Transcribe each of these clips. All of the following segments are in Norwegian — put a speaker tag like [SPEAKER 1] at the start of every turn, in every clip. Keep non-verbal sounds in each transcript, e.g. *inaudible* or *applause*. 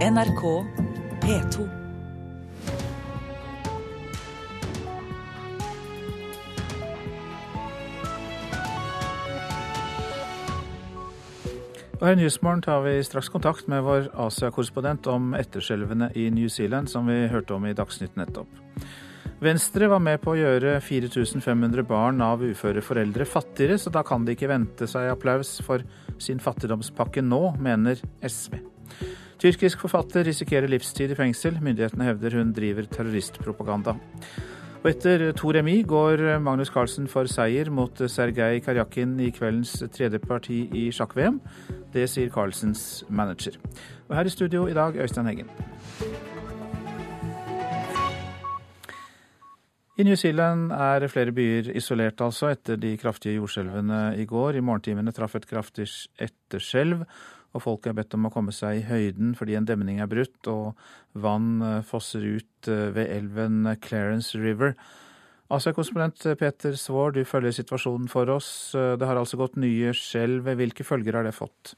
[SPEAKER 1] NRK P2.
[SPEAKER 2] Og her i Nyhetsmorgen tar vi straks kontakt med vår Asia-korrespondent om etterskjelvene i New Zealand, som vi hørte om i Dagsnytt nettopp. Venstre var med på å gjøre 4500 barn av uføre foreldre fattigere, så da kan de ikke vente seg applaus for sin fattigdomspakke nå, mener SV. Tyrkisk forfatter risikerer livstid i fengsel. Myndighetene hevder hun driver terroristpropaganda. Og etter to remis går Magnus Carlsen for seier mot Sergej Karjakin i kveldens tredje parti i sjakk-VM. Det sier Carlsens manager. Og her i studio i dag, Øystein Heggen. I New Zealand er flere byer isolert, altså, etter de kraftige jordskjelvene i går. I morgentimene traff et kraftig etterskjelv og folk er bedt om å komme seg i høyden fordi en demning er brutt og vann eh, fosser ut eh, ved elven Clarence River. Asia-korrespondent Peter Svaar, du følger situasjonen for oss. Eh, det har altså gått nye skjelv. Hvilke følger har det fått?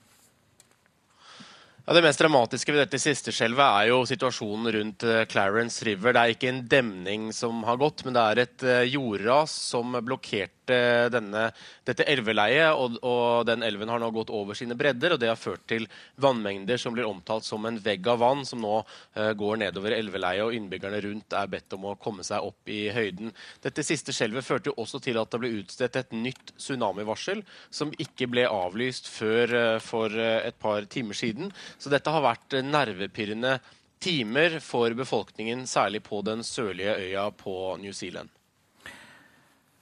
[SPEAKER 3] Ja, Det mest dramatiske ved dette siste skjelvet er jo situasjonen rundt Clarence River. Det er ikke en demning som har gått, men det er et jordras som blokkerte denne, dette elveleiet. Og, og, den elven har nå gått over sine bredder, og det har ført til vannmengder som blir omtalt som en vegg av vann, som nå eh, går nedover elveleiet, og innbyggerne rundt er bedt om å komme seg opp i høyden. Dette siste skjelvet førte jo også til at det ble utstedt et nytt tsunamivarsel, som ikke ble avlyst før eh, for uh, et par timer siden. Så dette har vært nervepirrende timer for befolkningen, særlig på den sørlige øya på New Zealand.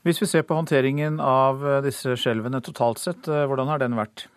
[SPEAKER 2] Hvis vi ser på håndteringen av eh, disse skjelvene totalt sett, eh, hvordan har den vært?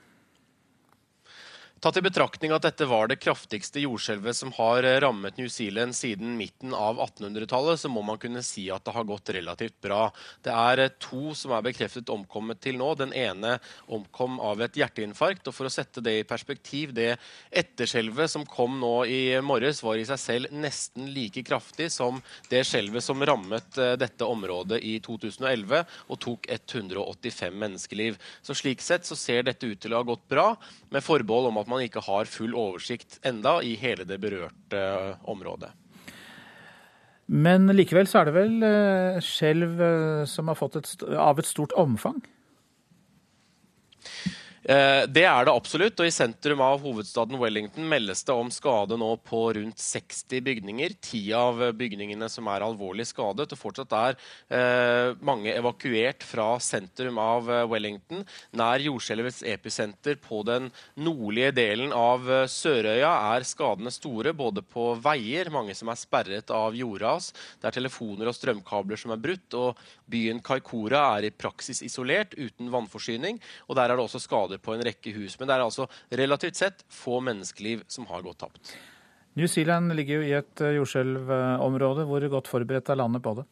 [SPEAKER 3] Tatt i betraktning at dette var det kraftigste jordskjelvet som har eh, rammet New Zealand siden midten av 1800-tallet, så må man kunne si at det har gått relativt bra. Det er eh, to som er bekreftet omkommet til nå. Den ene omkom av et hjerteinfarkt. og For å sette det i perspektiv, det etterskjelvet som kom nå i morges, var i seg selv nesten like kraftig som det skjelvet som rammet eh, dette området i 2011 og tok 185 menneskeliv. Så Slik sett så ser dette ut til å ha gått bra, med forbehold om at man man ikke har full oversikt enda i hele det berørte eh, området.
[SPEAKER 2] Men likevel så er det vel eh, skjelv eh, som har fått et, av et stort omfang?
[SPEAKER 3] Eh, det er det absolutt. og I sentrum av hovedstaden Wellington meldes det om skade nå på rundt 60 bygninger. Ti av bygningene som er alvorlig skadet. og Fortsatt er eh, mange evakuert fra sentrum av eh, Wellington. Nær jordskjelvets episenter på den nordlige delen av Sørøya er skadene store, både på veier, mange som er sperret av jordras, det er telefoner og strømkabler som er brutt, og byen Kaikora er i praksis isolert, uten vannforsyning. og Der er det også skader skader på en rekke hus. Men det er altså relativt sett få menneskeliv som har gått tapt.
[SPEAKER 2] New Zealand ligger jo i et eh, jordskjelvområde. Hvor godt forberedt er landet på det?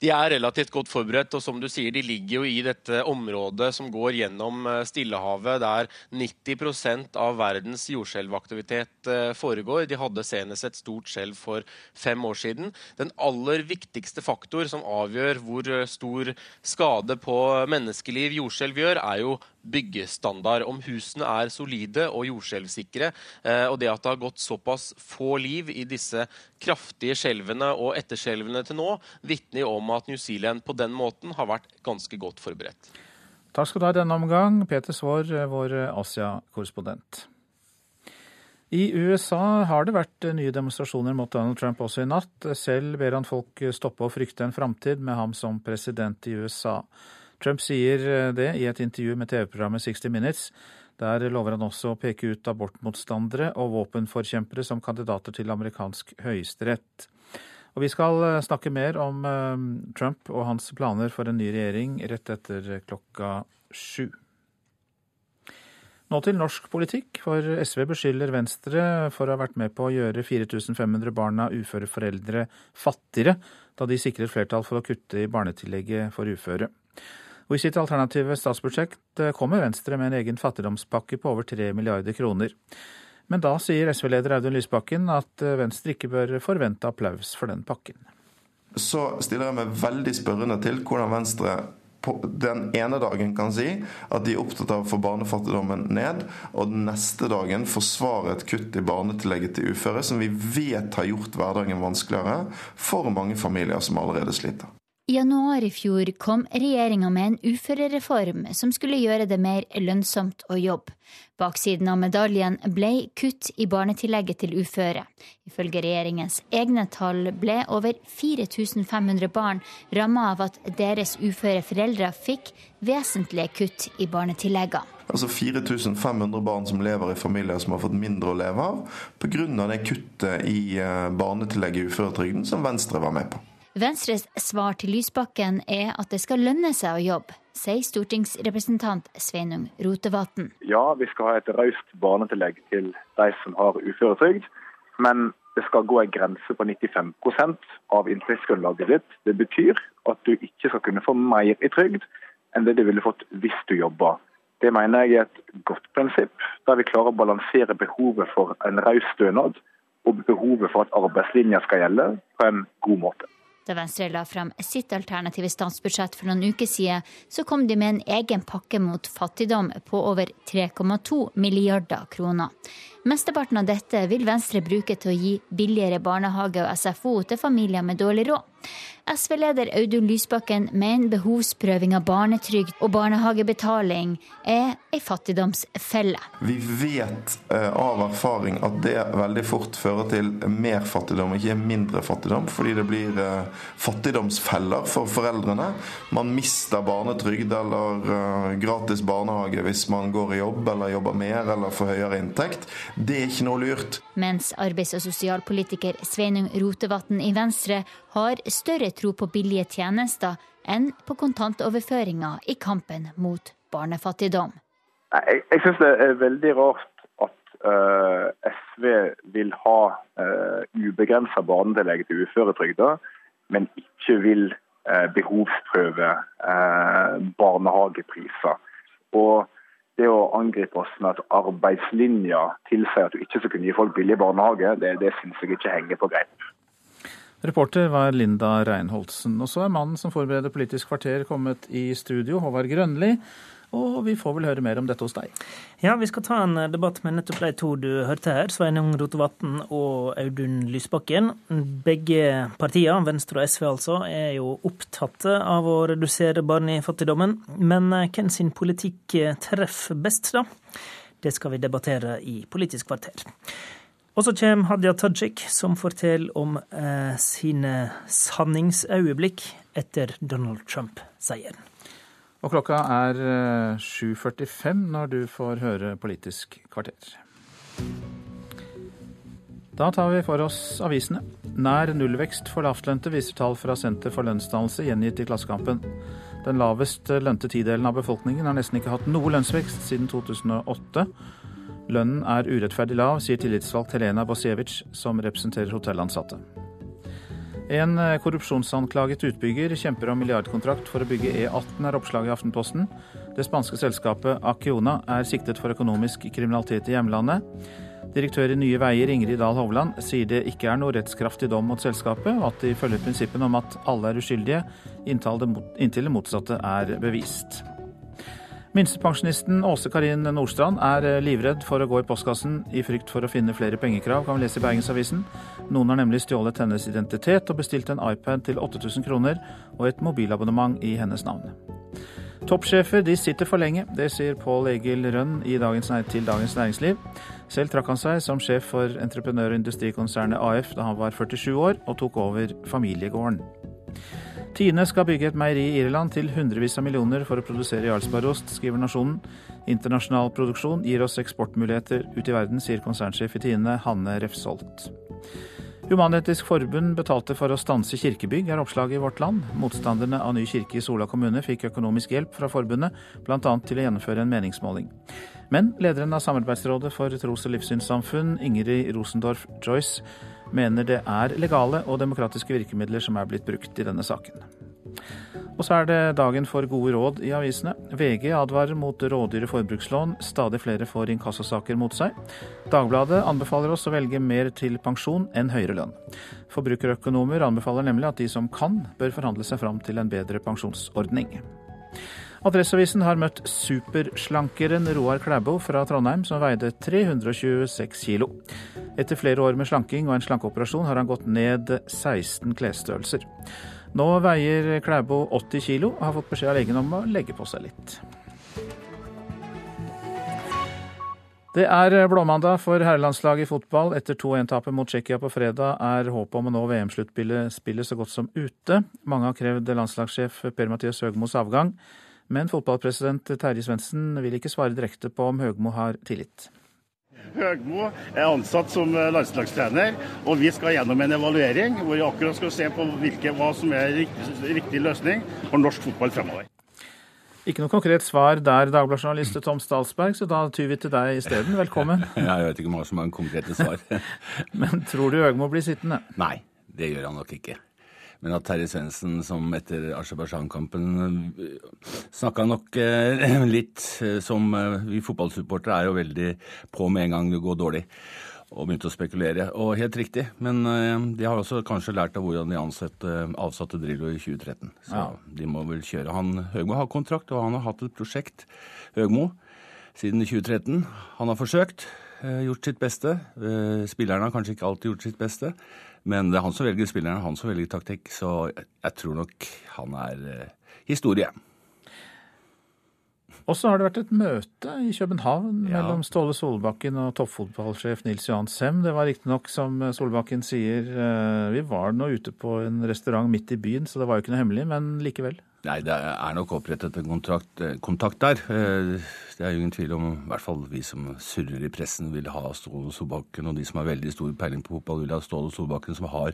[SPEAKER 3] De er relativt godt forberedt, og som du sier, de ligger jo i dette området som går gjennom eh, Stillehavet, der 90% av verdens jordskjelvaktivitet eh, foregår. De hadde senest et stort skjelv for fem år siden. Den aller viktigste faktor som avgjør hvor eh, stor skade på menneskeliv jordskjelv gjør, er jo byggestandard. Om husene er solide og jordskjelvsikre, og det at det har gått såpass få liv i disse kraftige skjelvene og etterskjelvene til nå, vitner om at New Zealand på den måten har vært ganske godt forberedt.
[SPEAKER 2] Takk skal du ha i denne omgang, Peter Svaar, vår Asia-korrespondent. I USA har det vært nye demonstrasjoner mot Donald Trump også i natt. Selv ber han folk stoppe å frykte en framtid med ham som president i USA. Trump sier det i et intervju med TV-programmet 60 Minutes. Der lover han også å peke ut abortmotstandere og våpenforkjempere som kandidater til amerikansk høyesterett. Og vi skal eh, snakke mer om eh, Trump og hans planer for en ny regjering rett etter klokka sju. Nå til norsk politikk, for SV beskylder Venstre for å ha vært med på å gjøre 4500 barn av uføre foreldre fattigere, da de sikrer flertall for å kutte i barnetillegget for uføre. Og I sitt alternative statsbudsjett eh, kommer Venstre med en egen fattigdomspakke på over 3 milliarder kroner. Men da sier SV-leder Audun Lysbakken at eh, Venstre ikke bør forvente applaus for den pakken.
[SPEAKER 4] Så stiller jeg meg veldig spørrende til hvordan Venstre
[SPEAKER 5] den ene dagen kan si at de er opptatt av å få barnefattigdommen ned, og den neste dagen forsvare et kutt i barnetillegget til uføre, som vi vet har gjort hverdagen vanskeligere for mange familier som allerede sliter.
[SPEAKER 6] I januar i fjor kom regjeringa med en uførereform som skulle gjøre det mer lønnsomt å jobbe. Baksiden av medaljen ble kutt i barnetillegget til uføre. Ifølge regjeringens egne tall ble over 4500 barn ramma av at deres uføre foreldre fikk vesentlige kutt i barnetilleggene.
[SPEAKER 5] Altså 4500 barn som lever i familier som har fått mindre å leve av pga. det kuttet i eh, barnetillegget i uføretrygden som Venstre var med på.
[SPEAKER 6] Venstres svar til Lysbakken er at det skal lønne seg å jobbe, sier stortingsrepresentant Sveinung Rotevatn.
[SPEAKER 7] Ja, vi skal ha et raust barnetillegg til de som har uføretrygd. Men det skal gå en grense på 95 av inntektsgrunnlaget ditt. Det betyr at du ikke skal kunne få mer i trygd enn det du ville fått hvis du jobba. Det mener jeg er et godt prinsipp, der vi klarer å balansere behovet for en raus stønad og behovet for at arbeidslinja skal gjelde, på en god måte.
[SPEAKER 6] Da Venstre la fram sitt alternative statsbudsjett for noen uker siden, så kom de med en egen pakke mot fattigdom på over 3,2 milliarder kroner. Mesteparten av dette vil Venstre bruke til å gi billigere barnehage og SFO til familier med dårlig råd. SV-leder Audun Lysbakken mener behovsprøving av barnetrygd og barnehagebetaling er ei fattigdomsfelle.
[SPEAKER 5] Vi vet uh, av erfaring at det veldig fort fører til mer fattigdom, ikke mindre fattigdom, fordi det blir uh, fattigdomsfeller for foreldrene. Man mister barnetrygd eller uh, gratis barnehage hvis man går i jobb eller jobber mer eller får høyere inntekt. Det er ikke noe lurt.
[SPEAKER 6] Mens arbeids- og sosialpolitiker Sveinung Rotevatn i Venstre har større tro på billige tjenester enn på kontantoverføringer i kampen mot barnefattigdom.
[SPEAKER 7] Jeg, jeg syns det er veldig rart at uh, eh, SV vil ha uh, ubegrensa barnetillegg til uføretrygda, men ikke vil uh, behovsprøve uh, barnehagepriser. Og det å angripe oss med at arbeidslinja tilsier at du ikke skal kunne gi folk billig barnehage, det, det syns jeg ikke henger på greip.
[SPEAKER 2] Reporter var Linda Reinholdsen. Og så er mannen som forbereder Politisk kvarter kommet i studio, Håvard Grønli. Og vi får vel høre mer om dette hos deg.
[SPEAKER 8] Ja, vi skal ta en debatt med nettopp de to du hørte her, Sveinung Rotevatn og Audun Lysbakken. Begge partiene, Venstre og SV altså, er jo opptatt av å redusere barnefattigdommen. Men hvem sin politikk treffer best, da? Det skal vi debattere i Politisk kvarter. Og så kommer Hadia Tajik, som forteller om eh, sine sanningsøyeblikk etter Donald Trump-seieren.
[SPEAKER 2] Og klokka er 7.45 eh, når du får høre Politisk kvarter. Da tar vi for oss avisene. Nær nullvekst for lavtlønte, viser tall fra Senter for lønnsdannelse gjengitt i Klassekampen. Den lavest lønte tidelen av befolkningen har nesten ikke hatt noe lønnsvekst siden 2008. Lønnen er urettferdig lav, sier tillitsvalgt Helena Bosiewicz, som representerer hotellansatte. En eh, korrupsjonsanklaget utbygger kjemper om milliardkontrakt for å bygge E18, er oppslaget i Aftenposten. Det spanske selskapet Acciona er siktet for økonomisk kriminalitet i hjemlandet. Direktør i Nye Veier, Ingrid Dahl Hovland, sier det ikke er noe rettskraftig dom mot selskapet, og at de følger prinsippene om at alle er uskyldige inntil det motsatte er bevist. Minstepensjonisten Åse Karin Nordstrand er eh, livredd for å gå i postkassen i frykt for å finne flere pengekrav, kan vi lese i Bergensavisen. Noen har nemlig stjålet hennes identitet og bestilt en iPad til 8000 kroner og et mobilabonnement i hennes navn. Toppsjefer de sitter for lenge, det sier Pål Egil Rønn dagens, til Dagens Næringsliv. Selv trakk han seg som sjef for entreprenør- og industrikonsernet AF da han var 47 år og tok over familiegården. Tine skal bygge et meieri i Irland til hundrevis av millioner for å produsere Jarlsbergost, skriver Nasjonen. Internasjonal produksjon gir oss eksportmuligheter ut i verden, sier konsernsjef i Tine, Hanne Refsholt. Human-Etisk Forbund betalte for å stanse kirkebygg, er oppslaget i Vårt Land. Motstanderne av ny kirke i Sola kommune fikk økonomisk hjelp fra forbundet, bl.a. til å gjennomføre en meningsmåling. Men lederen av Samarbeidsrådet for tros- og livssynssamfunn, Ingrid Rosendorf Joyce, mener det er legale og demokratiske virkemidler som er blitt brukt i denne saken. Og så er det dagen for gode råd i avisene. VG advarer mot rådyre forbrukslån. Stadig flere får inkassosaker mot seg. Dagbladet anbefaler oss å velge mer til pensjon enn høyere lønn. Forbrukerøkonomer anbefaler nemlig at de som kan, bør forhandle seg fram til en bedre pensjonsordning. Adresseavisen har møtt superslankeren Roar Klæbo fra Trondheim, som veide 326 kilo. Etter flere år med slanking og en slankeoperasjon har han gått ned 16 klesstørrelser. Nå veier Klæbo 80 kilo og har fått beskjed av legen om å legge på seg litt. Det er blåmandag for herrelandslaget i fotball. Etter 2-1-tapet mot Tsjekkia på fredag er håpet om å nå VM-sluttspillet så godt som ute. Mange har krevd landslagssjef Per-Mathias Høgmos avgang. Men fotballpresident Terje Svendsen vil ikke svare direkte på om Høgmo har tillit.
[SPEAKER 9] Høgmo er ansatt som landslagstrener, og vi skal gjennom en evaluering hvor vi akkurat skal se på hvilke, hva som er riktig, riktig løsning for norsk fotball fremover.
[SPEAKER 2] Ikke noe konkret svar der, Dagbladet-journalist Tom Stalsberg, så da tyr vi til deg isteden. Velkommen. *laughs*
[SPEAKER 10] Jeg vet ikke om hva som er konkrete svar. *laughs*
[SPEAKER 2] Men tror du Høgmo blir sittende?
[SPEAKER 10] Nei, det gjør han nok ikke. Men at Terje Svendsen, som etter Aserbajdsjan-kampen eh, snakka nok eh, *clears throat* litt eh, som vi fotballsupportere er jo veldig på med en gang det går dårlig. Og begynte å spekulere. Og helt riktig. Men de har også kanskje lært av hvordan de ansatte, avsatte Drillo i 2013. Så ja. de må vel kjøre. Han, Høgmo har kontrakt, og han har hatt et prosjekt, Høgmo, siden 2013. Han har forsøkt, gjort sitt beste. Spillerne har kanskje ikke alltid gjort sitt beste. Men det er han som velger spillerne, han som velger taktikk. Så jeg tror nok han er uh, historie.
[SPEAKER 2] Og så har det vært et møte i København ja. mellom Ståle Solbakken og toppfotballsjef Nils Johan Sem. Det var riktignok, som Solbakken sier, uh, vi var nå ute på en restaurant midt i byen, så det var jo ikke noe hemmelig, men likevel.
[SPEAKER 10] Nei, det er nok opprettet en kontrakt, eh, kontakt der. Eh, det er jo ingen tvil om, i hvert fall vi som surrer i pressen, vil ha Ståle Solbakken, og de som har veldig stor peiling på fotball, vil ha Ståle Solbakken, som har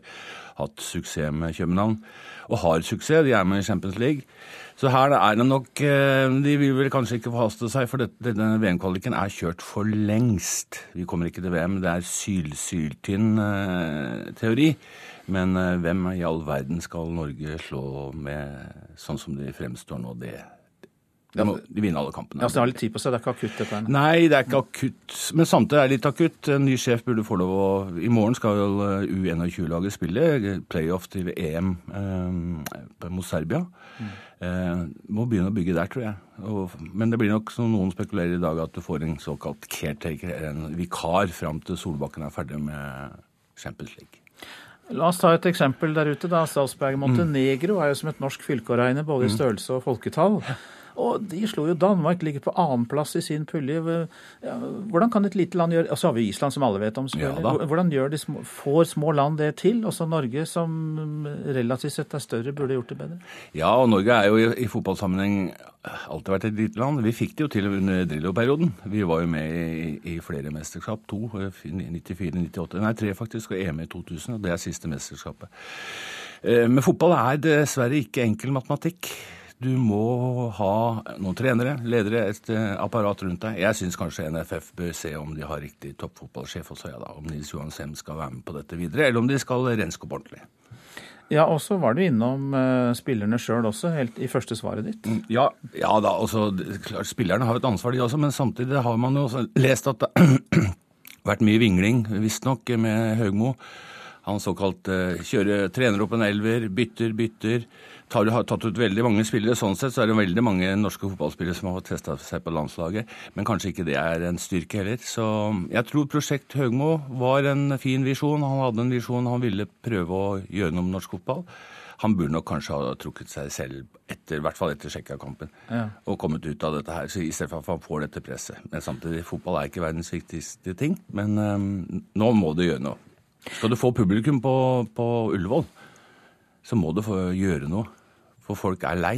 [SPEAKER 10] hatt suksess med København. Og har suksess, de er med i Champions League. Så her er det nok eh, De vil vel kanskje ikke forhaste seg, for denne VM-kvaliken er kjørt for lengst. Vi kommer ikke til VM. Det er sylsyltynn teori. Men uh, hvem i all verden skal Norge slå med sånn som de fremstår nå? Det, de, må, de vinner alle kampene.
[SPEAKER 2] Ja, så De har litt tid på seg, det er ikke akutt dette her?
[SPEAKER 10] Nei, det er ikke akutt. Men samtidig er det litt akutt. En ny sjef burde få lov å I morgen skal eh, U21-laget spille playoff til EM eh, mot Serbia. Mm. Eh, må begynne å bygge der, tror jeg. Og, men det blir nok, som noen spekulerer i dag, at du får en såkalt caretaker, en vikar, fram til Solbakken er ferdig med Champions League.
[SPEAKER 2] La oss ta et eksempel der ute. da. Salzberg Montenegro er jo som et norsk fylke å regne, både i mm. størrelse og folketall. Og de slo jo Danmark, ligger på annenplass i sin pulje. Hvordan kan et lite land gjøre Og så har vi Island, som alle vet om. Ja, hvordan de små, får små land det til? Også Norge, som relativt sett er større, burde gjort det bedre?
[SPEAKER 10] Ja, og Norge er jo i, i fotballsammenheng alltid vært et lite land. Vi fikk det jo til under Drillo-perioden. Vi var jo med i, i flere mesterskap. To. 94, 98 Nei, tre faktisk. Og EM i 2000. Og det er siste mesterskapet. Eh, men fotball er dessverre ikke enkel matematikk. Du må ha noen trenere, ledere, et eh, apparat rundt deg. Jeg syns kanskje NFF bør se om de har riktig toppfotballsjef også, ja da. Om Nils Johan Sem skal være med på dette videre, eller om de skal renske opp ordentlig.
[SPEAKER 2] Ja, og så var du innom uh, spillerne sjøl også, helt i første svaret ditt. Mm,
[SPEAKER 10] ja, ja da, altså, klart Spillerne har et ansvar, de også, men samtidig har man jo lest at det *clears throat* har vært mye vingling, visstnok, med Høgmo. Han såkalt uh, kjører, trener opp en elver, bytter, bytter tar, har tatt ut veldig mange spillere. Sånn sett så er det veldig mange norske fotballspillere som har testa seg på landslaget. Men kanskje ikke det er en styrke heller. Så jeg tror Prosjekt Høgmo var en fin visjon. Han hadde en visjon han ville prøve å gjøre noe med norsk fotball. Han burde nok kanskje ha trukket seg selv, etter, i hvert fall etter Tsjekkia-kampen, ja. og kommet ut av dette her. Så i stedet for at han får dette presset. Men samtidig, fotball er ikke verdens viktigste ting. Men um, nå må det gjøre noe. Skal du få publikum på, på Ullevål, så må du gjøre noe. For folk er lei.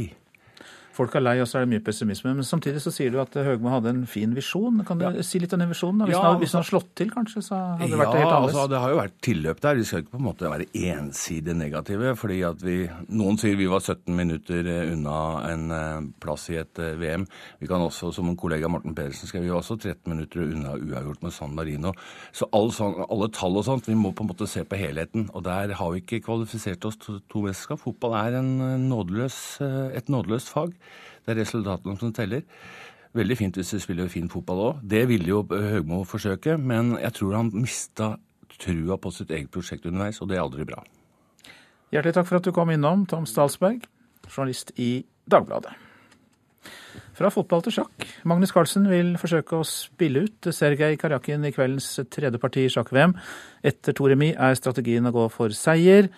[SPEAKER 2] Folk er lei, og så er det mye pessimisme. Men samtidig så sier du at Høgmo hadde en fin visjon. Kan du ja. si litt om den visjonen? Hvis, ja, han, hvis han hadde slått til, kanskje, så hadde det vært
[SPEAKER 10] ja,
[SPEAKER 2] helt annerledes?
[SPEAKER 10] Altså, det har jo vært tilløp der. Vi skal ikke på en måte være ensidig negative. fordi at vi, Noen sier vi var 17 minutter eh, unna en eh, plass i et eh, VM. Vi kan også, som en kollega Morten Pedersen skrev, vi var også 13 minutter unna uavgjort med San Marino. Så alle, sånn, alle tall og sånt, vi må på en måte se på helheten. Og der har vi ikke kvalifisert oss til to mesterskap. Fotball er en nådeløs, et nådeløst fag. Det er resultatene som teller. Veldig fint hvis du spiller fin fotball òg. Det ville jo Høgmo forsøke, men jeg tror han mista trua på sitt eget prosjekt underveis, og det er aldri bra.
[SPEAKER 2] Hjertelig takk for at du kom innom, Tom Stalsberg, journalist i Dagbladet. Fra fotball til sjakk. Magnus Carlsen vil forsøke å spille ut Sergej Karjakin i kveldens tredje parti i sjakk-VM. Etter to remis er strategien å gå for seier.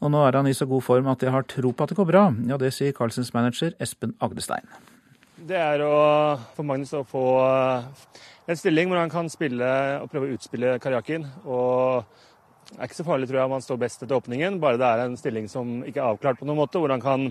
[SPEAKER 2] Og nå er han i så god form at jeg har tro på at det går bra. Ja, Det sier Carlsens manager Espen Agdestein.
[SPEAKER 11] Det er å, for Magnus å få en stilling hvor han kan spille og prøve å utspille Karjakin. Og det er ikke så farlig, tror jeg, om han står best etter åpningen, bare det er en stilling som ikke er avklart på noen måte, hvor han kan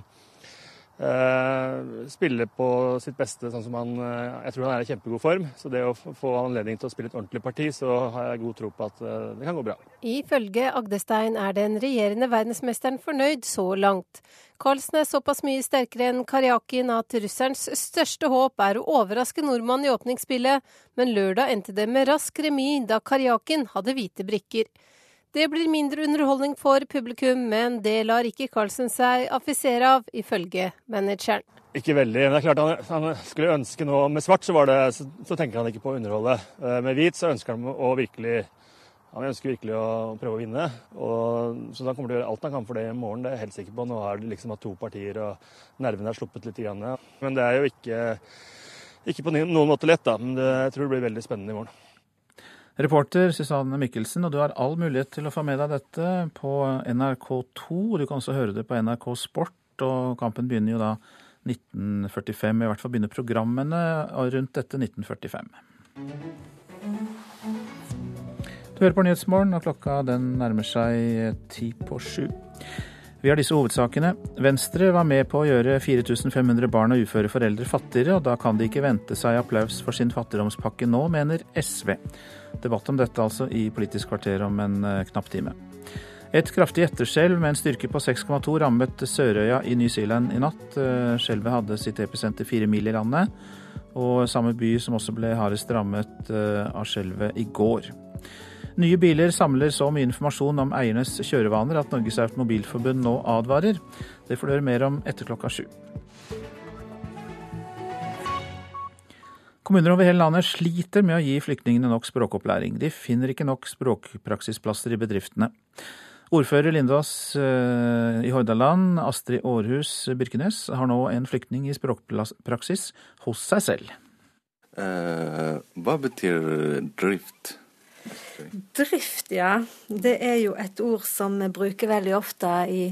[SPEAKER 11] spille på sitt beste, sånn som han uh, Jeg tror han er i kjempegod form. Så det å få anledning til å spille et ordentlig parti, så har jeg god tro på at uh, det kan gå bra.
[SPEAKER 12] Ifølge Agdestein er den regjerende verdensmesteren fornøyd så langt. Carlsen er såpass mye sterkere enn Karjakin at russerens største håp er å overraske nordmannen i åpningsspillet, men lørdag endte det med rask remis da Karjakin hadde hvite brikker. Det blir mindre underholdning for publikum, men det lar ikke Carlsen seg affisere av, ifølge manageren.
[SPEAKER 11] Ikke veldig. men det er klart han, han skulle ønske noe Med svart så, det, så, så, tenker han ikke på å underholde. Eh, med hvit så ønsker han å virkelig han ønsker virkelig å prøve å vinne. Og, så han kommer til å gjøre alt han kan for det i morgen. Det er jeg helt sikker på. Nå har de liksom hatt to partier, og nervene er sluppet litt. Men det er jo ikke, ikke på noen måte lett, da. Men det, jeg tror det blir veldig spennende i morgen.
[SPEAKER 2] Reporter Susanne Mikkelsen, og du har all mulighet til å få med deg dette på NRK2. Du kan også høre det på NRK Sport, og kampen begynner jo da 1945. I hvert fall begynner programmene rundt dette 1945. Du hører på Nyhetsmorgen, og klokka den nærmer seg ti på sju. Vi har disse hovedsakene. Venstre var med på å gjøre 4500 barn og uføre foreldre fattigere, og da kan de ikke vente seg applaus for sin fattigdomspakke nå, mener SV. Debatt om dette altså i Politisk kvarter om en eh, knapp time. Et kraftig etterskjelv med en styrke på 6,2 rammet Sørøya i New Zealand i natt. Eh, skjelvet hadde sitt episenter fire mil i landet, og samme by som også ble hardest rammet eh, av skjelvet i går. Nye biler samler så mye informasjon om eiernes kjørevaner at Norges Automobilforbund nå advarer. Det får du høre mer om etter klokka sju. Kommuner over hele landet sliter med å gi flyktningene nok språkopplæring. De finner ikke nok språkpraksisplasser i bedriftene. Ordfører Lindås eh, i Hordaland, Astrid Aarhus Birkenes, har nå en flyktning i språkpraksis hos seg selv.
[SPEAKER 13] Eh, hva betyr drift?
[SPEAKER 14] Drift, ja. Det er jo et ord som vi bruker veldig ofte i,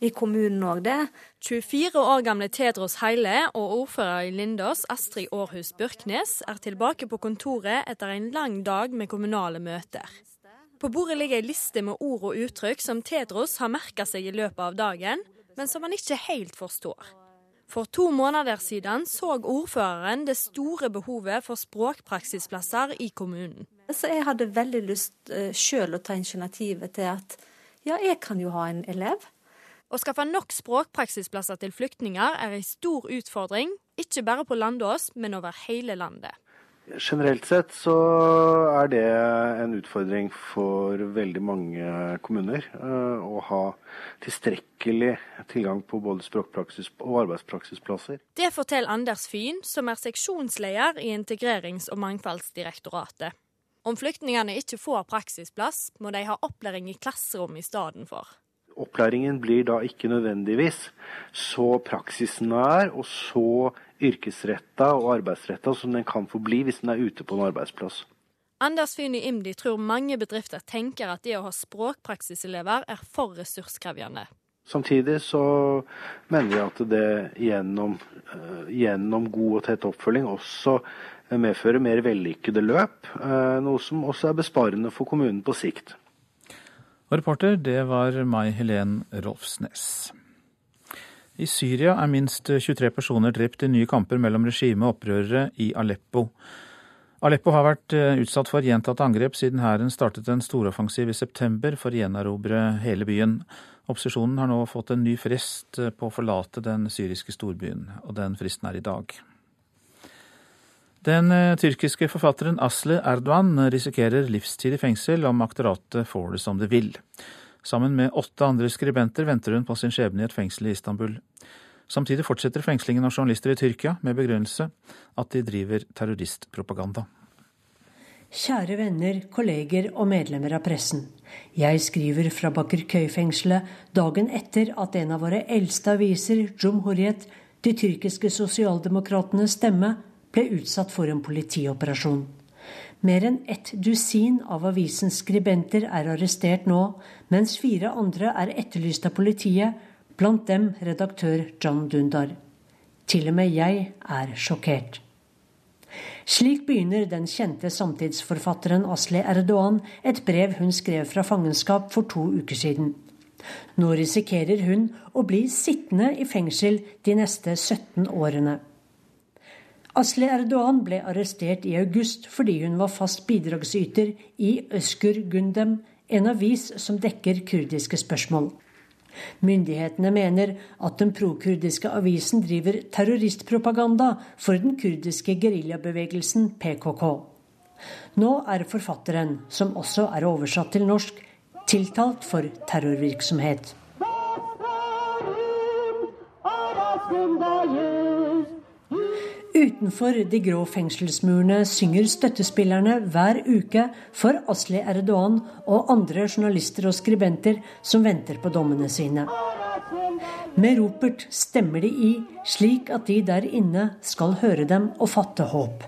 [SPEAKER 14] i kommunen òg, det.
[SPEAKER 15] 24 år gamle Tedros Heile og ordfører i Lindås, Astrid Aarhus Børknes, er tilbake på kontoret etter en lang dag med kommunale møter. På bordet ligger ei liste med ord og uttrykk som Tedros har merka seg i løpet av dagen, men som han ikke helt forstår. For to måneder siden så ordføreren det store behovet for språkpraksisplasser i kommunen.
[SPEAKER 14] Så jeg hadde veldig lyst uh, sjøl å ta initiativet til at ja, jeg kan jo ha en elev.
[SPEAKER 15] Å skaffe nok språkpraksisplasser til flyktninger er en stor utfordring, ikke bare på Landås, men over hele landet.
[SPEAKER 16] Generelt sett så er det en utfordring for veldig mange kommuner eh, å ha tilstrekkelig tilgang på både språkpraksis og arbeidspraksisplasser.
[SPEAKER 15] Det forteller Anders Fyn, som er seksjonsleder i Integrerings- og mangfoldsdirektoratet. Om flyktningene ikke får praksisplass, må de ha opplæring i klasserom for.
[SPEAKER 16] Opplæringen blir da ikke nødvendigvis så praksisnær og så yrkesretta og arbeidsretta som den kan få bli hvis den er ute på en arbeidsplass.
[SPEAKER 15] Anders Fyn i IMDi tror mange bedrifter tenker at det å ha språkpraksiselever er for ressurskrevende.
[SPEAKER 16] Samtidig så mener vi at det gjennom, eh, gjennom god og tett oppfølging også medfører mer vellykkede løp, eh, noe som også er besparende for kommunen på sikt.
[SPEAKER 2] Og reporter, det var Mai Helen Rolfsnes. I Syria er minst 23 personer drept i nye kamper mellom regime og opprørere i Aleppo. Aleppo har vært eh, utsatt for gjentatte angrep siden hæren startet en storoffensiv i september for å gjenerobre hele byen. Opposisjonen har nå fått en ny frist eh, på å forlate den syriske storbyen, og den fristen er i dag. Den eh, tyrkiske forfatteren Asle Erdogan risikerer livstid i fengsel om aktoratet får det som det vil. Sammen med åtte andre skribenter venter hun på sin skjebne i et fengsel i Istanbul. Samtidig fortsetter fengslingen av journalister i Tyrkia med begrunnelse at de driver terroristpropaganda.
[SPEAKER 17] Kjære venner, kolleger og medlemmer av pressen. Jeg skriver fra Bakerkøy-fengselet dagen etter at en av våre eldste aviser, Jumhuriyet, de tyrkiske sosialdemokratenes stemme, ble utsatt for en politioperasjon. Mer enn ett dusin av avisens skribenter er arrestert nå, mens fire andre er etterlyst av politiet, blant dem redaktør John Dundar. Til og med jeg er sjokkert. Slik begynner den kjente samtidsforfatteren Asli Erdogan et brev hun skrev fra fangenskap for to uker siden. Nå risikerer hun å bli sittende i fengsel de neste 17 årene. Asli Erdogan ble arrestert i august fordi hun var fast bidragsyter i Øskur Gundem, en avis som dekker kurdiske spørsmål. Myndighetene mener at den prokurdiske avisen driver terroristpropaganda for den kurdiske geriljabevegelsen PKK. Nå er forfatteren, som også er oversatt til norsk, tiltalt for terrorvirksomhet. Utenfor de grå fengselsmurene synger støttespillerne hver uke for Asli Erdogan og andre journalister og skribenter som venter på dommene sine. Med ropert stemmer de i, slik at de der inne skal høre dem og fatte håp.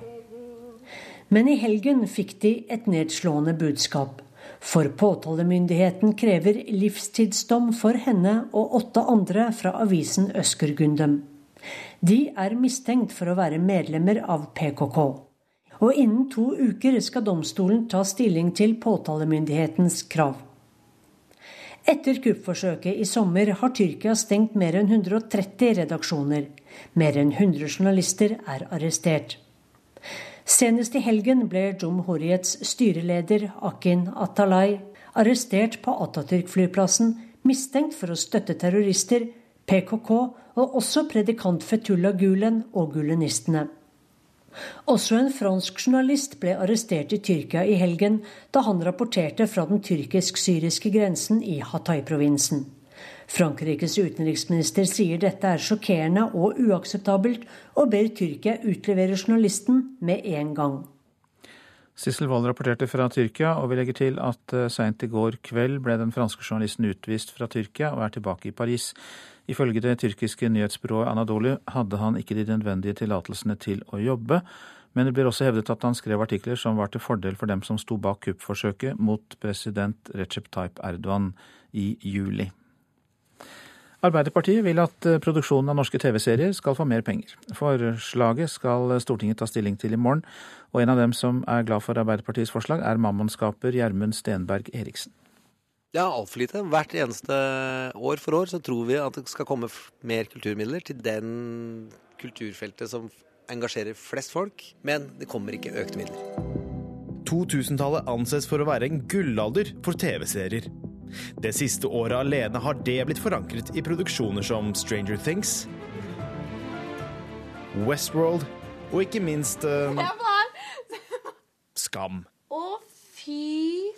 [SPEAKER 17] Men i helgen fikk de et nedslående budskap. For påtalemyndigheten krever livstidsdom for henne og åtte andre fra avisen Øskergundem. De er mistenkt for å være medlemmer av PKK. Og innen to uker skal domstolen ta stilling til påtalemyndighetens krav. Etter kuppforsøket i sommer har Tyrkia stengt mer enn 130 redaksjoner. Mer enn 100 journalister er arrestert. Senest i helgen ble Jumhuriyets styreleder Akin Atalay arrestert på Atatürk-flyplassen mistenkt for å støtte terrorister, PKK og også predikant Fetullah Gulen og gulenistene. Også en fransk journalist ble arrestert i Tyrkia i helgen da han rapporterte fra den tyrkisk-syriske grensen i Hatay-provinsen. Frankrikes utenriksminister sier dette er sjokkerende og uakseptabelt, og ber Tyrkia utlevere journalisten med en gang.
[SPEAKER 2] Sissel Wold rapporterte fra Tyrkia, og vi legger til at eh, seint i går kveld ble den franske journalisten utvist fra Tyrkia og er tilbake i Paris. Ifølge det tyrkiske nyhetsbyrået Anadolu hadde han ikke de nødvendige tillatelsene til å jobbe, men det blir også hevdet at han skrev artikler som var til fordel for dem som sto bak kuppforsøket mot president Recep Tayyip Erdogan i juli. Arbeiderpartiet vil at eh, produksjonen av norske TV-serier skal få mer penger. Forslaget skal Stortinget ta stilling til i morgen, og en av dem som er glad for Arbeiderpartiets forslag, er Mammon-skaper Gjermund Stenberg Eriksen.
[SPEAKER 18] Ja, altfor lite. Hvert eneste år for år så tror vi at det skal komme mer kulturmidler til den kulturfeltet som engasjerer flest folk, men det kommer ikke økte midler.
[SPEAKER 19] 2000-tallet anses for å være en gullalder for TV-serier. Det siste året alene har det blitt forankret i produksjoner som Stranger Things, Westworld og ikke minst uh, Skam.
[SPEAKER 20] Å, fy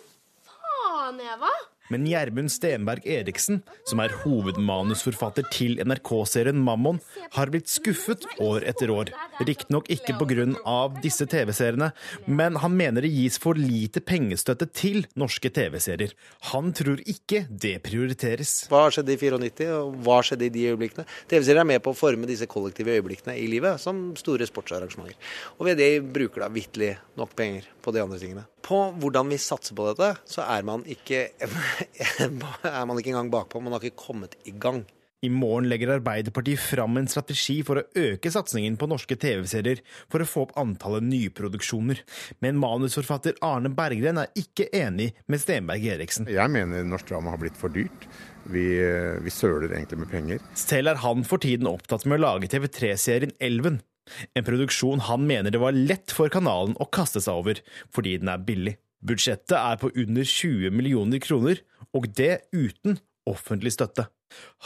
[SPEAKER 20] faen, Eva!
[SPEAKER 19] Men Gjermund Stenberg Eriksen, som er hovedmanusforfatter til NRK-serien Mammon, har blitt skuffet år etter år. Riktignok ikke pga. disse TV-seriene, men han mener det gis for lite pengestøtte til norske TV-serier. Han tror ikke det prioriteres.
[SPEAKER 18] Hva har skjedd i 94, og hva har skjedd i de øyeblikkene? TV-serier er med på å forme disse kollektive øyeblikkene i livet, som store sportsarrangementer. Og ved det bruker da vitterlig nok penger på de andre tingene. På hvordan vi satser på dette, så er man ikke, *laughs* er man ikke engang bakpå. Man har ikke kommet i gang.
[SPEAKER 19] I morgen legger Arbeiderpartiet fram en strategi for å øke satsingen på norske TV-serier for å få opp antallet nyproduksjoner. Men manusforfatter Arne Berggren er ikke enig med Stenberg Eriksen.
[SPEAKER 21] Jeg mener norsk drama har blitt for dyrt. Vi, vi søler egentlig med penger.
[SPEAKER 19] Selv er han for tiden opptatt med å lage TV3-serien Elven. En produksjon han mener det var lett for kanalen å kaste seg over, fordi den er billig. Budsjettet er på under 20 millioner kroner, og det uten offentlig støtte.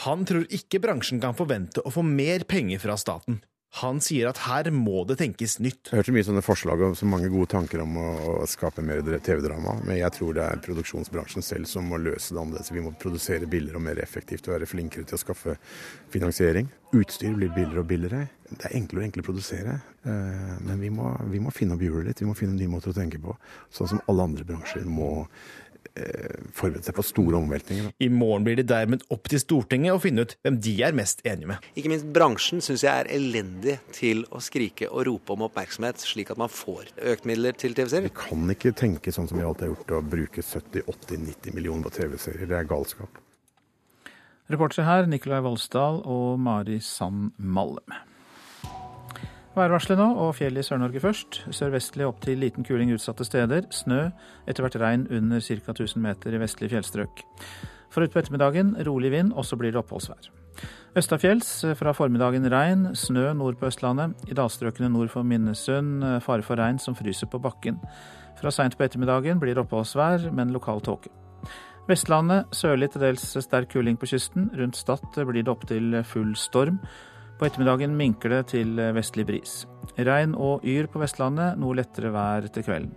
[SPEAKER 19] Han tror ikke bransjen kan forvente å få mer penger fra staten. Han sier at her må det tenkes nytt.
[SPEAKER 21] Jeg hørte mye sånne forslag og så mange gode tanker om å, skape mer TV-drama, men jeg tror det er produksjonsbransjen selv som må løse det annerledes. Vi må produsere billigere og mer effektivt og være flinkere til å skaffe finansiering. Utstyr blir billigere og billigere. Det er enklere og enklere å produsere, eh, men vi må, vi må finne opp hjulet litt. Vi må finne nye måter å tenke på, sånn som alle andre bransjer må eh, forberede seg på store omveltninger.
[SPEAKER 19] I morgen blir det dermed opp til Stortinget å finne ut hvem de er mest enige med.
[SPEAKER 18] Ikke minst bransjen syns jeg er elendig til å skrike og rope om oppmerksomhet, slik at man får økt midler til TV-serier.
[SPEAKER 21] Vi kan ikke tenke sånn som vi alltid har gjort, å bruke 70-80-90 millioner på TV-serier. Det er galskap.
[SPEAKER 2] Reportere her Nikolai Voldsdal og Mari Sand Malm. Værvarselet nå, og fjell i Sør-Norge først. Sørvestlig opp til liten kuling utsatte steder. Snø, etter hvert regn under ca. 1000 meter i vestlige fjellstrøk. For utpå ettermiddagen rolig vind, og så blir det oppholdsvær. Østafjells fra formiddagen regn, snø nord på Østlandet. I dalstrøkene nord for Minnesund fare for regn som fryser på bakken. Fra seint på ettermiddagen blir det oppholdsvær, men lokal tåke. Vestlandet sørlig til dels sterk kuling på kysten. Rundt Stad blir det opptil full storm. På ettermiddagen minker det til vestlig bris. Regn og yr på Vestlandet, noe lettere vær til kvelden.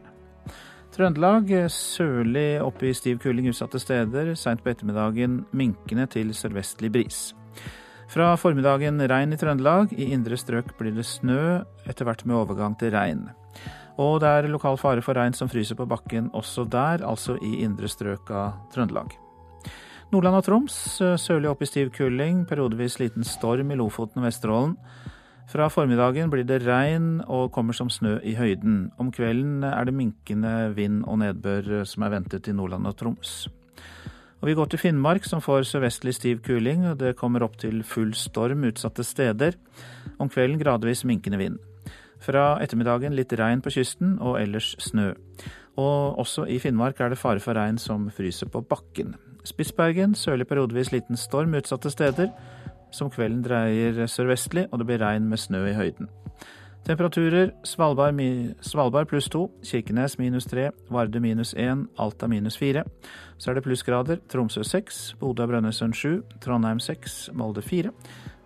[SPEAKER 2] Trøndelag sørlig oppe i stiv kuling utsatte steder. Seint på ettermiddagen minkende til sørvestlig bris. Fra formiddagen regn i Trøndelag. I indre strøk blir det snø, etter hvert med overgang til regn. Og det er lokal fare for regn som fryser på bakken også der, altså i indre strøk av Trøndelag. Nordland og Troms sørlig opp i stiv kuling, periodevis liten storm i Lofoten og Vesterålen. Fra formiddagen blir det regn og kommer som snø i høyden. Om kvelden er det minkende vind og nedbør som er ventet i Nordland og Troms. Og Vi går til Finnmark, som får sørvestlig stiv kuling. og Det kommer opp til full storm utsatte steder. Om kvelden gradvis minkende vind. Fra ettermiddagen litt regn på kysten og ellers snø. Og også i Finnmark er det fare for regn som fryser på bakken. Spitsbergen sørlig periodevis liten storm utsatte steder. Som kvelden dreier sørvestlig, og det blir regn med snø i høyden. Temperaturer Svalbard, Svalbard pluss to, Kirkenes minus tre, Varde minus én, Alta minus fire. Så er det plussgrader. Tromsø seks, Bodø og Brønnøysund sju, Trondheim seks, Molde fire.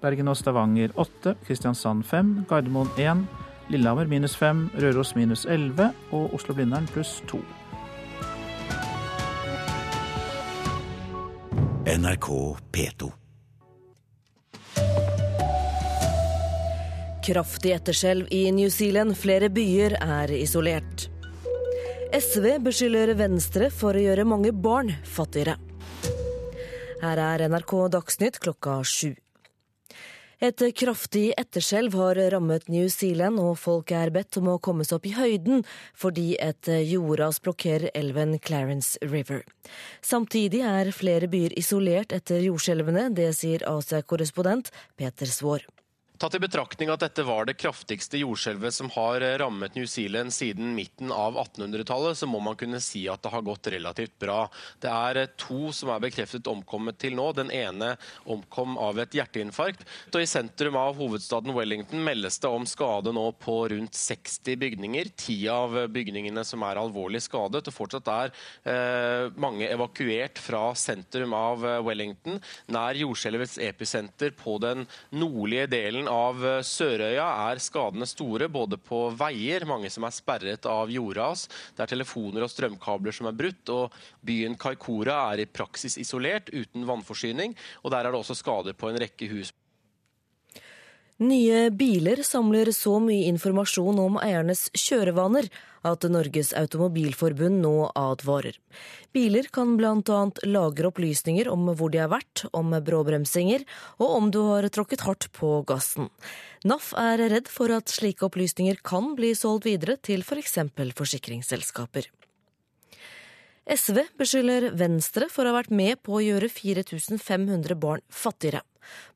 [SPEAKER 2] Bergen og Stavanger åtte, Kristiansand fem, Gardermoen én, Lillehammer minus fem, Røros minus elleve og Oslo-Blindern pluss to.
[SPEAKER 22] NRK P2.
[SPEAKER 23] Kraftig etterskjelv i New Zealand. Flere byer er isolert. SV beskylder Venstre for å gjøre mange barn fattigere. Her er NRK Dagsnytt klokka sju. Et kraftig etterskjelv har rammet New Zealand, og folk er bedt om å komme seg opp i høyden fordi et jordras blokkerer elven Clarence River. Samtidig er flere byer isolert etter jordskjelvene, det sier Asia-korrespondent Peter Svaar.
[SPEAKER 3] Tatt i betraktning at dette var det kraftigste jordskjelvet som har rammet New Zealand siden midten av 1800-tallet, så må man kunne si at det har gått relativt bra. Det er to som er bekreftet omkommet til nå. Den ene omkom av et hjerteinfarkt. Og I sentrum av hovedstaden Wellington meldes det om skade nå på rundt 60 bygninger. Ti av bygningene som er alvorlig skadet. og Fortsatt er eh, mange evakuert fra sentrum av Wellington, nær jordskjelvets episenter på den nordlige delen av eh, Sørøya er skadene store, både på veier, mange som er sperret av jordras, det er telefoner og strømkabler som er brutt, og byen Kaikora er i praksis isolert, uten vannforsyning, og der er det også skader på en rekke hus.
[SPEAKER 23] Nye biler samler så mye informasjon om eiernes kjørevaner at Norges Automobilforbund nå advarer. Biler kan bl.a. lagre opplysninger om hvor de har vært, om bråbremsinger og om du har tråkket hardt på gassen. NAF er redd for at slike opplysninger kan bli solgt videre til f.eks. For forsikringsselskaper. SV beskylder Venstre for å ha vært med på å gjøre 4500 barn fattigere.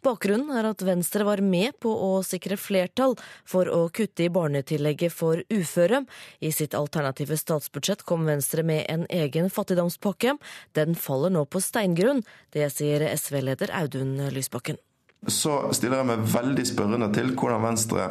[SPEAKER 23] Bakgrunnen er at Venstre var med på å sikre flertall for å kutte i barnetillegget for uføre. I sitt alternative statsbudsjett kom Venstre med en egen fattigdomspakke. Den faller nå på steingrunn. Det sier SV-leder Audun Lysbakken.
[SPEAKER 4] Så stiller jeg meg veldig spørrende til hvordan Venstre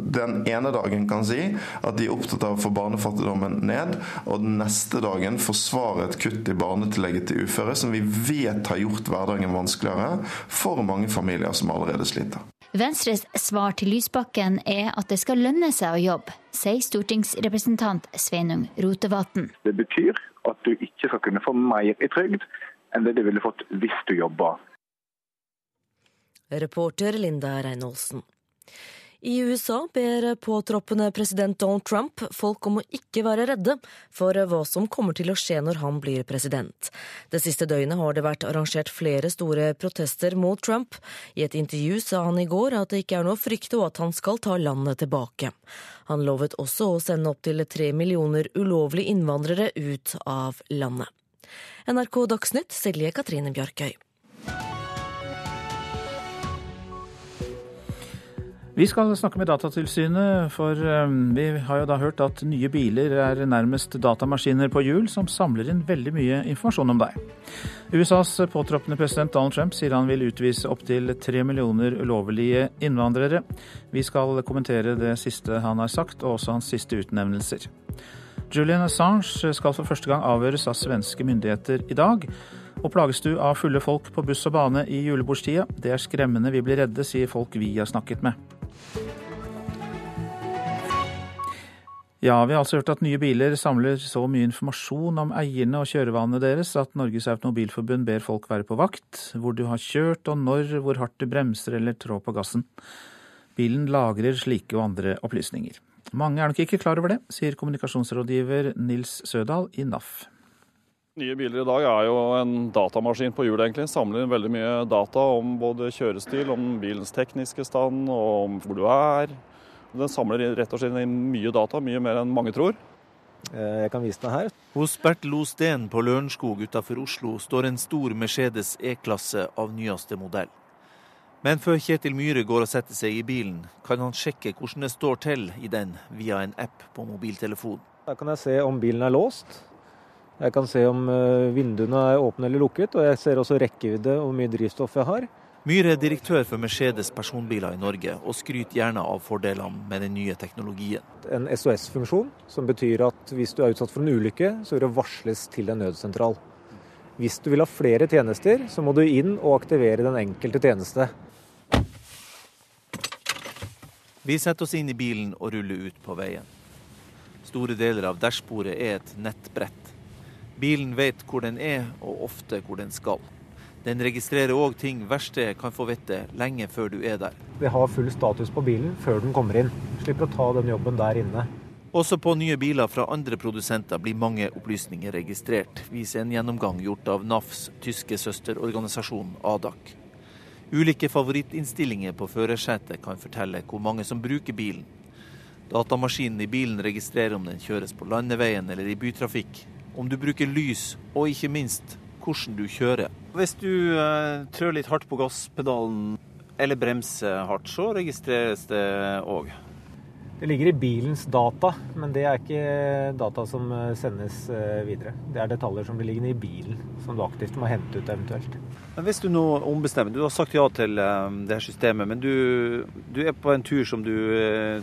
[SPEAKER 4] den ene dagen kan si at de er opptatt av å få barnefattigdommen ned, og den neste dagen forsvare et kutt i barnetillegget til uføre, som vi vet har gjort hverdagen vanskeligere for mange familier som allerede sliter.
[SPEAKER 6] Venstres svar til Lysbakken er at det skal lønne seg å jobbe, sier stortingsrepresentant Sveinung Rotevatn.
[SPEAKER 7] Det betyr at du ikke skal kunne få mer i trygd enn det du ville fått hvis du jobba.
[SPEAKER 23] Reporter Linda Reinholsen. I USA ber påtroppende president Donald Trump folk om å ikke være redde for hva som kommer til å skje når han blir president. Det siste døgnet har det vært arrangert flere store protester mot Trump. I et intervju sa han i går at det ikke er noe å frykte og at han skal ta landet tilbake. Han lovet også å sende opptil tre millioner ulovlige innvandrere ut av landet. NRK Dagsnytt, Silje Katrine Bjarkøy.
[SPEAKER 2] Vi skal snakke med Datatilsynet, for um, vi har jo da hørt at nye biler er nærmest datamaskiner på hjul som samler inn veldig mye informasjon om deg. USAs påtroppende president Donald Trump sier han vil utvise opptil tre millioner ulovlige innvandrere. Vi skal kommentere det siste han har sagt, og også hans siste utnevnelser. Julian Assange skal for første gang avhøres av svenske myndigheter i dag. Og plages du av fulle folk på buss og bane i julebordstida? Det er skremmende, vi blir redde, sier folk vi har snakket med. Ja, vi har altså hørt at nye biler samler så mye informasjon om eierne og kjørevanene deres at Norges Automobilforbund ber folk være på vakt, hvor du har kjørt og når, hvor hardt du bremser eller trår på gassen. Bilen lagrer slike og andre opplysninger. Mange er nok ikke klar over det, sier kommunikasjonsrådgiver Nils Sødal i NAF.
[SPEAKER 24] Nye biler i dag er jo en datamaskin på hjul, egentlig. Samler inn veldig mye data om både kjørestil, om bilens tekniske stand og om hvor du er. Den samler rett og slett inn mye data, mye mer enn mange tror.
[SPEAKER 25] Eh, jeg kan vise deg her.
[SPEAKER 26] Hos Bertil Losten på Lørenskog utenfor Oslo står en stor Mercedes E-klasse av nyeste modell. Men før Kjetil Myhre går og setter seg i bilen, kan han sjekke hvordan det står til i den via en app på mobiltelefonen.
[SPEAKER 25] Da kan jeg se om bilen er låst, jeg kan se om eh, vinduene er åpne eller lukket, og jeg ser også rekkevidde og hvor mye drivstoff jeg har.
[SPEAKER 26] Myhre er direktør for Mercedes personbiler i Norge, og skryter gjerne av fordelene med den nye teknologien.
[SPEAKER 25] En SOS-funksjon, som betyr at hvis du er utsatt for en ulykke, så vil det varsles til en nødsentral. Hvis du vil ha flere tjenester, så må du inn og aktivere den enkelte tjeneste.
[SPEAKER 26] Vi setter oss inn i bilen og ruller ut på veien. Store deler av dashbordet er et nettbrett. Bilen vet hvor den er, og ofte hvor den skal. Den registrerer òg ting verkstedet kan få vite lenge før du er der.
[SPEAKER 25] Vi har full status på bilen før den kommer inn. Slipper å ta den jobben der inne.
[SPEAKER 26] Også på nye biler fra andre produsenter blir mange opplysninger registrert, viser en gjennomgang gjort av NAFs tyske søsterorganisasjon ADAC. Ulike favorittinnstillinger på førersetet kan fortelle hvor mange som bruker bilen. Datamaskinen i bilen registrerer om den kjøres på landeveien eller i bytrafikk, om du bruker lys, og ikke minst hvordan du kjører.
[SPEAKER 25] Hvis du eh, trør litt hardt på gasspedalen eller bremser hardt, så registreres det òg. Det ligger i bilens data, men det er ikke data som eh, sendes eh, videre. Det er detaljer som blir liggende i bilen, som du aktivt må hente ut eventuelt. Men Hvis du nå ombestemmer, du har sagt ja til det her systemet, men du, du er på en tur som du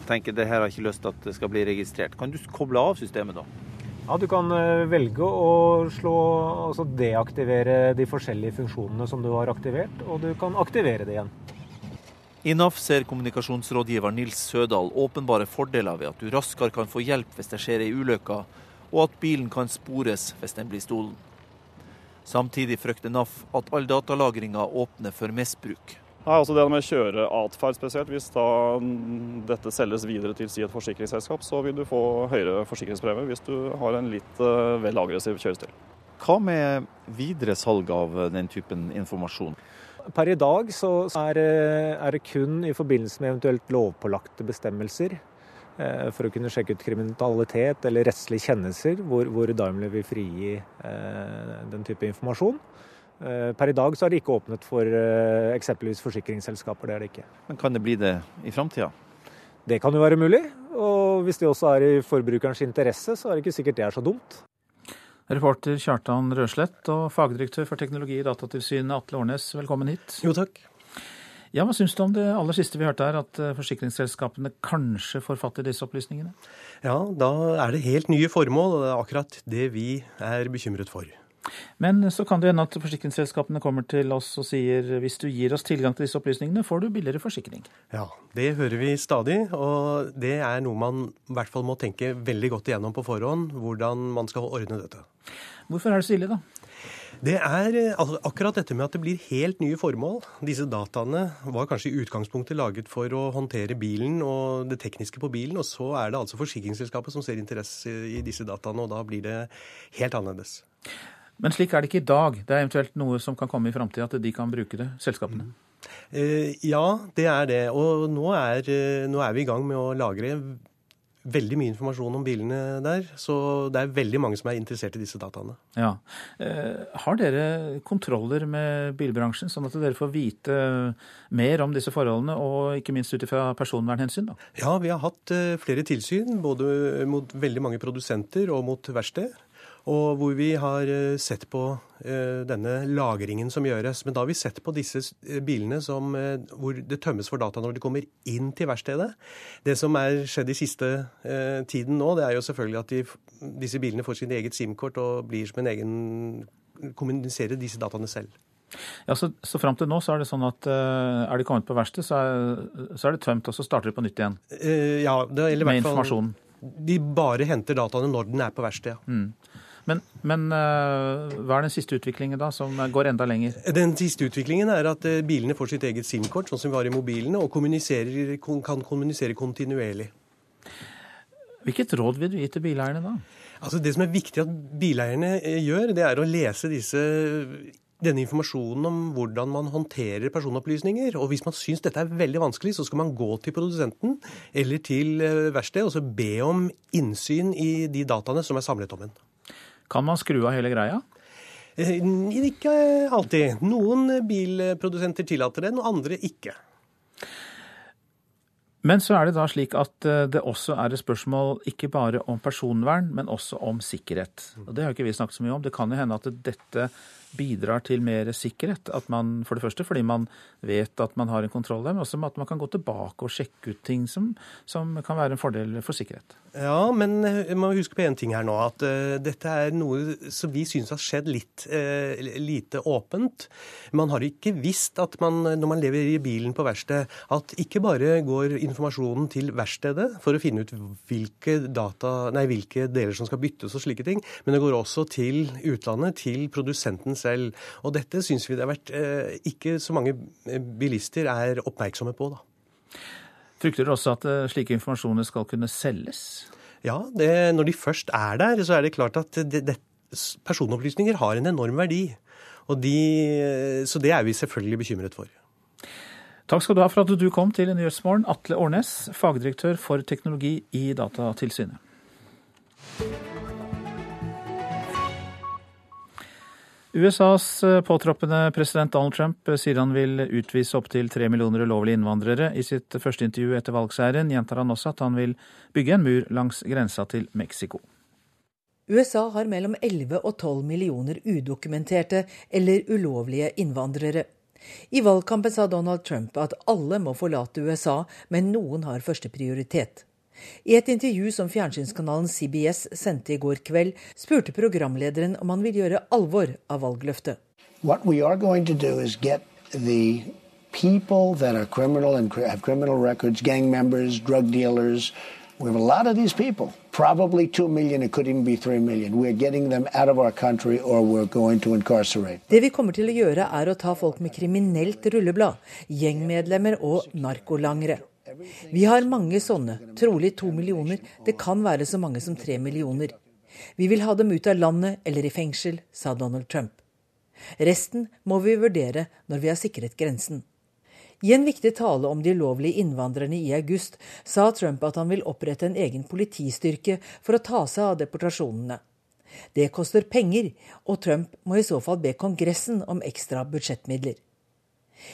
[SPEAKER 25] tenker det her har ikke lyst til at det skal bli registrert. Kan du koble av systemet da? Ja, Du kan eh, velge å slå, altså deaktivere de forskjellige funksjonene som du har aktivert, og du kan aktivere det igjen.
[SPEAKER 26] I NAF ser kommunikasjonsrådgiver Nils Sødal åpenbare fordeler ved at du raskere kan få hjelp hvis det skjer ei ulykke, og at bilen kan spores hvis den blir stolen. Samtidig frykter NAF at all datalagringa åpner for misbruk.
[SPEAKER 24] Nei, altså Det med kjøreatferd spesielt. Hvis da dette selges videre til si et forsikringsselskap, så vil du få høyere forsikringspremie hvis du har en litt uh, vel aggressiv kjørestil.
[SPEAKER 25] Hva med videre salg av den typen informasjon? Per i dag så er, er det kun i forbindelse med eventuelt lovpålagte bestemmelser eh, for å kunne sjekke ut kriminalitet eller rettslige kjennelser, hvor, hvor Daimler vil frigi eh, den type informasjon. Eh, per i dag så er det ikke åpnet for eh, eksempelvis forsikringsselskaper. Det er det ikke.
[SPEAKER 26] Men kan det bli det i framtida?
[SPEAKER 25] Det kan jo være mulig. Og hvis det også er i forbrukerens interesse, så er det ikke sikkert det er så dumt.
[SPEAKER 2] Reporter Kjartan Røslett og fagdirektør for teknologi i Datatilsynet Atle Årnes, velkommen hit.
[SPEAKER 25] Jo, takk.
[SPEAKER 2] Ja, Hva syns du om det aller siste vi hørte her, at eh, forsikringsselskapene kanskje får fatt i disse opplysningene?
[SPEAKER 27] Ja, da er det helt nye formål, og det er akkurat det vi er bekymret for.
[SPEAKER 2] Men så kan det hende at forsikringsselskapene kommer til oss og sier hvis du gir oss tilgang til disse opplysningene, får du billigere forsikring.
[SPEAKER 27] Ja, det hører vi stadig, og det er noe man i hvert fall må tenke veldig godt igjennom på forhånd, hvordan man skal ordne dette.
[SPEAKER 2] Hvorfor er det så ille, da?
[SPEAKER 27] Det er altså, akkurat dette med at det blir helt nye formål. Disse dataene var kanskje i utgangspunktet laget for å håndtere bilen og det tekniske på bilen, og så er det altså forsikringsselskapet som ser interesse i disse dataene, og da blir det helt annerledes.
[SPEAKER 2] Men slik er det ikke i dag. Det er eventuelt noe som kan komme i framtida, at de kan bruke det, selskapene?
[SPEAKER 27] Eh, ja, det er det. Og nå er, eh, nå er vi i gang med å lagre veldig mye informasjon om bilene der. Så det er veldig mange som er interessert i disse dataene.
[SPEAKER 2] Ja. Eh, har dere kontroller med bilbransjen, sånn at dere får vite mer om disse forholdene, og ikke minst ut ifra personvernhensyn? da?
[SPEAKER 27] Ja, vi har hatt eh, flere tilsyn, både mot veldig mange produsenter og mot verksted. Og hvor vi har eh, sett på uh, denne lagringen som gjøres. Men da har vi sett på disse eh, bilene som, hvor det tømmes for data når de kommer inn til verkstedet. Det som er skjedd i siste tiden nå, det er jo selvfølgelig at de, disse bilene får sin eget SIM-kort og blir som en egen kommuniserer disse dataene selv.
[SPEAKER 2] Ja, Så, så fram til nå så er det sånn at uh, er de kommet på verksted, så, så, er det tømt, og så starter de på nytt igjen?
[SPEAKER 27] Uh, ja, det, eller
[SPEAKER 2] Med informasjon?
[SPEAKER 27] De bare henter dataene når den er på verkstedet. Ja. Mm.
[SPEAKER 2] Men, men uh, hva er den siste utviklingen da, som går enda lenger?
[SPEAKER 27] Den siste utviklingen er at uh, bilene får sitt eget SIM-kort, sånn som vi har i mobilene, og kan kommunisere kontinuerlig.
[SPEAKER 2] Hvilket råd vil du gi til bileierne da?
[SPEAKER 27] Altså Det som er viktig at bileierne uh, gjør, det er å lese disse denne informasjonen om hvordan man håndterer personopplysninger. Og hvis man syns dette er veldig vanskelig, så skal man gå til produsenten eller til verkstedet og så be om innsyn i de dataene som er samlet om en.
[SPEAKER 2] Kan man skru av hele greia?
[SPEAKER 27] Eh, ikke alltid. Noen bilprodusenter tillater det, noen andre ikke.
[SPEAKER 2] Men så er det da slik at eh, det også er et spørsmål ikke bare om personvern, men også om sikkerhet. Og Det har ikke vi snakket så mye om. Det kan jo hende at dette bidrar til mer sikkerhet. At man, for det første fordi man vet at man har en kontroll der, men også at man kan gå tilbake og sjekke ut ting som, som kan være en fordel for sikkerhet.
[SPEAKER 27] Ja, men eh, man må huske på én ting her nå. At uh, dette er noe som vi syns har skjedd litt uh, lite åpent. Man har ikke visst at man, når man lever i bilen på verksted, at ikke bare går informasjonen til verkstedet for å finne ut hvilke, data, nei, hvilke deler som skal byttes og slike ting, men det går også til utlandet, til produsenten selv. Og dette syns vi det har vært uh, ikke så mange bilister er oppmerksomme på, da.
[SPEAKER 2] Frykter dere også at eh, slike informasjoner skal kunne selges?
[SPEAKER 27] Ja, det, når de først er der, så er det klart at det, det, personopplysninger har en enorm verdi. De, så det er vi selvfølgelig bekymret for.
[SPEAKER 2] Takk skal du ha for at du kom til Nyhetsmorgen, Atle Årnes, fagdirektør for teknologi i Datatilsynet. USAs eh, påtroppende president Donald Trump eh, sier han vil utvise opptil tre millioner ulovlige innvandrere. I sitt første intervju etter valgseieren gjentar han også at han vil bygge en mur langs grensa til Mexico.
[SPEAKER 28] USA har mellom 11 og 12 millioner udokumenterte eller ulovlige innvandrere. I valgkampen sa Donald Trump at alle må forlate USA, men noen har førsteprioritet. I et intervju som fjernsynskanalen CBS sendte i går kveld, spurte programlederen om han vil gjøre alvor av valgløftet. people that are criminal and have criminal records, gang members, drug dealers. We have a lot of these people, probably 2 million, it could even be 3 million. We're getting them out of our country or we're going to incarcerate. Det vi kommer til å gjøre, er å ta folk med kriminelt rulleblad, gjengmedlemmer og narkolangere. Vi har mange sånne, trolig to millioner, det kan være så mange som tre millioner. Vi vil ha dem ut av landet eller i fengsel, sa Donald Trump. Resten må vi vurdere når vi har sikret grensen. I en viktig tale om de ulovlige innvandrerne i august sa Trump at han vil opprette en egen politistyrke for å ta seg av deportasjonene. Det koster penger, og Trump må i så fall be Kongressen om ekstra budsjettmidler.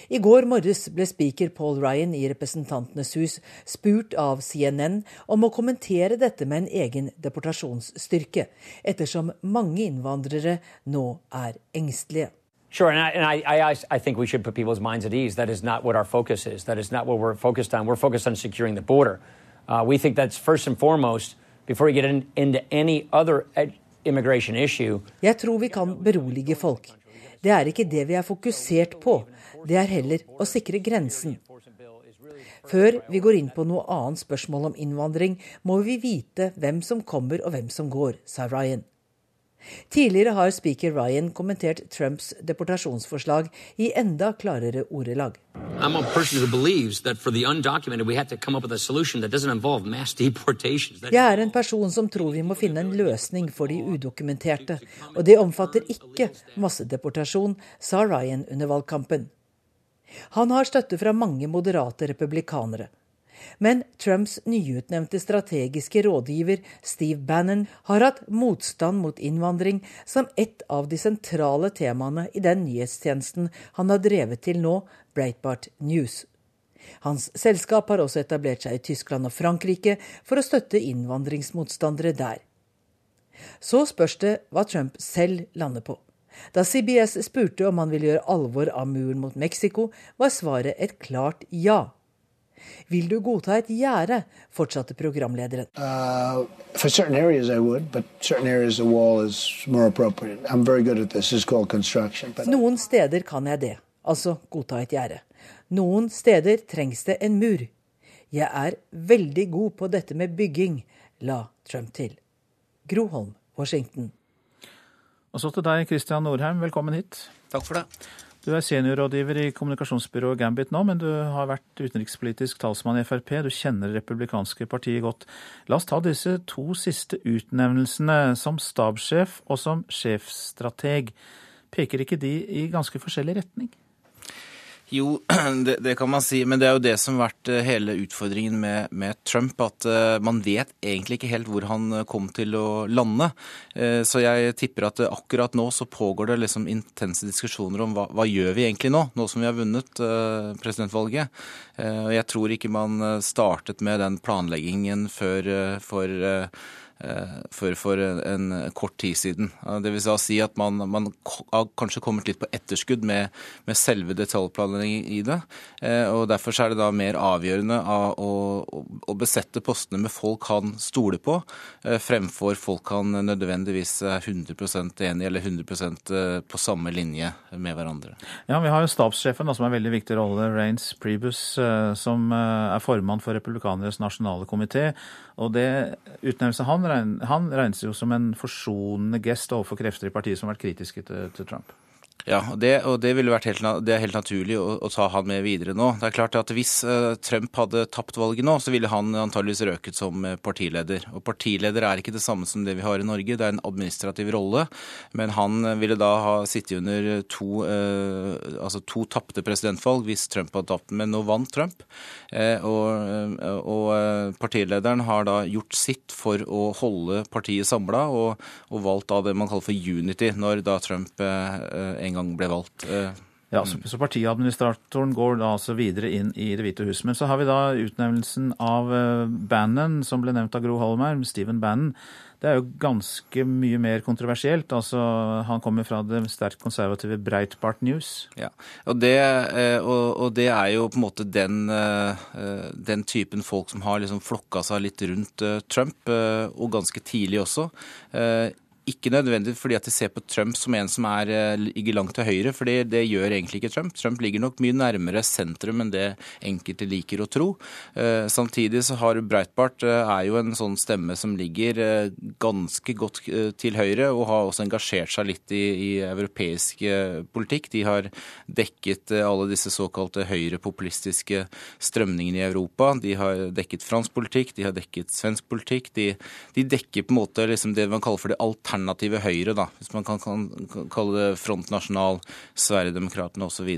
[SPEAKER 28] I går morges ble speaker Paul Ryan i Representantenes hus spurt av CNN om å kommentere dette med en egen deportasjonsstyrke, ettersom mange innvandrere nå er engstelige.
[SPEAKER 29] Sure, and, I, and I, I, I, think we should put people's minds at ease. That is not what our focus is. That is not what we're focused on. We're focused on securing the border. Uh, we think that's first and foremost before we get in, into any other immigration issue.
[SPEAKER 28] Jeg tror vi kan berolige folk. Det er ikke det vi er fokusert på det er heller å sikre grensen. Før vi går inn på noe annet spørsmål om innvandring, må vi vite hvem som kommer og hvem som går, sa Ryan. Tidligere har speaker Ryan kommentert Trumps deportasjonsforslag i enda klarere ordelag. Jeg er en person som tror vi må finne en løsning for de udokumenterte, og det omfatter ikke massedeportasjon, sa Ryan under valgkampen. Han har støtte fra mange moderate republikanere. Men Trumps nyutnevnte strategiske rådgiver Steve Bannon har hatt motstand mot innvandring som et av de sentrale temaene i den nyhetstjenesten han har drevet til nå, Breitbart News. Hans selskap har også etablert seg i Tyskland og Frankrike for å støtte innvandringsmotstandere der. Så spørs det hva Trump selv lander på. Da CBS spurte om han ville gjøre alvor av muren mot Mexico, var svaret et klart ja. Vil du godta et gjerde, fortsatte programlederen.
[SPEAKER 30] Uh, for certain areas I would, but certain areas the wall is more appropriate. I'm very good at this. It's called construction. But...
[SPEAKER 28] Noen steder kan jeg det, altså godta et gjerde. Noen steder trengs det en mur. Jeg er veldig god på dette med bygging, la Trump til. Groholm, Washington.
[SPEAKER 2] Og så til deg, Christian Norheim. Velkommen hit.
[SPEAKER 31] Takk for det.
[SPEAKER 2] Du er seniorrådgiver i kommunikasjonsbyrået Gambit nå, men du har vært utenrikspolitisk talsmann i Frp. Du kjenner republikanske partiet godt. La oss ta disse to siste utnevnelsene, som stabssjef og som sjefstrateg. Peker ikke de i ganske forskjellig retning?
[SPEAKER 31] Jo, *clears throat* det, det, kan man si. Men det er jo det som har vært eh, hele utfordringen med, med, Trump. At uh, man vet egentlig ikke helt hvor han eh, kom til å lande. Så jeg tipper at akkurat nå så pågår det liksom intense diskusjoner om hva, hva gjør vi egentlig nå, nå som vi har vunnet presidentvalget. jeg tror ikke man startet med den planleggingen før for Eh, for, for en, kort tid siden. Det vil si at man, man har kommet litt på etterskudd med, med selve detaljplanleggingen i det. Eh, og Derfor er det da mer avgjørende å, å, besette postene med folk han stoler på, eh, fremfor folk han nødvendigvis er 100% enig eller 100% på samme linje med hverandre.
[SPEAKER 2] Ja, Vi har jo stabssjefen, da, som er en veldig viktig rolle, Rains Prebus, som er formann for Republikanernes nasjonale komité. Og det utnevnelsen han, han regnes jo som en forsonende gest overfor krefter i partiet som har vært kritiske til, til Trump.
[SPEAKER 31] Ja, det, og det, vært helt, det er helt naturlig å, å, ta han med videre nå. Det er klart at Hvis uh, Trump hadde tapt valget nå, så ville han antageligvis røket som eh, partileder. Og Partileder er ikke det samme som det vi har i Norge, det er en administrativ rolle. Men han ville da ha sittet under to, uh, altså to tapte presidentvalg hvis Trump hadde tapt. Men nå vant Trump. Uh, og, og partilederen har da gjort sitt for å holde partiet samla, og, og, valgt da det man kaller for unity, når da Trump en gang ble valgt. Eh,
[SPEAKER 2] ja, så, partiadministratoren går da altså videre inn i Det hvite hus. Men så har vi da utnevnelsen av Bannon, som ble nevnt av Gro Holmer, Stephen Bannon. Det er jo ganske mye mer kontroversielt. Altså, han kommer fra det sterkt konservative Breitbart News.
[SPEAKER 31] Ja, og det, eh, og, det er jo på en måte den, den, typen folk som har liksom flokka seg litt rundt Trump, og ganske tidlig også ikke nødvendig fordi at de ser på Trump som en som er, eh, ligger langt til høyre, for det, gjør egentlig ikke Trump. Trump ligger nok mye nærmere sentrum enn det enkelte liker å tro. Eh, samtidig så har Breitbart eh, er jo en sånn stemme som ligger ganske godt til høyre, og har også engasjert seg litt i, i europeisk politikk. De har dekket alle disse såkalte høyrepopulistiske strømningene i Europa. De har dekket fransk politikk, de har dekket svensk politikk. De, de dekker på en måte liksom det man kaller for det alternative alternative Høyre, da, hvis man kan, kan kalle det Front Nasjonal, Sverigedemokraterna osv.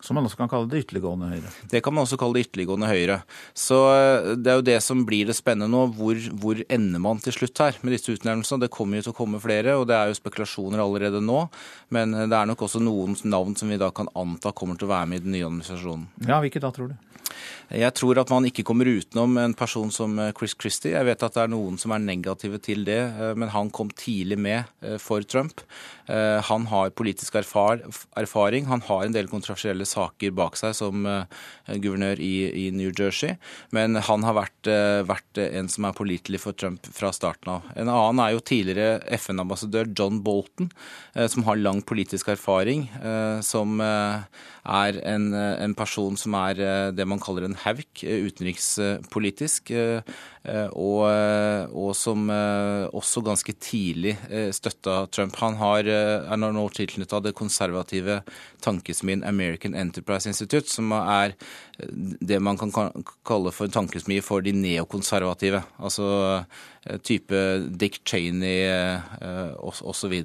[SPEAKER 2] Som man også kan kalle det ytterliggående Høyre?
[SPEAKER 31] Det kan man også kalle det ytterliggående Høyre. Så eh, det er jo det som blir det spennende nå. Hvor, hvor ender man til slutt her med disse utnevnelsene? Det kommer jo til å komme flere, og det er jo spekulasjoner allerede nå. Men eh, det er nok også noen navn som vi da kan anta kommer til å være med i den nye administrasjonen.
[SPEAKER 2] Ja, hvilke da, tror du?
[SPEAKER 31] Jeg tror at man ikke kommer utenom en person som eh, Chris Christie. Jeg vet at det er noen som er negative til det, eh, men han kom tidlig med eh, for Trump. Han har politisk erfaring. Han har en del kontroversielle saker bak seg som guvernør i, New Jersey, men han har vært, vært, en som er pålitelig for Trump fra starten av. En annen er jo tidligere FN-ambassadør John Bolton, som har lang politisk erfaring, som er en, en person som er det man kaller en hauk utenrikspolitisk, og, og, som også ganske tidlig støtta Trump. Han har, er nå tilknytta det konservative tankesmien American Enterprise Institute, som er det man kan kalle for en tankesmie for de neokonservative. Altså type Dick Cheney osv.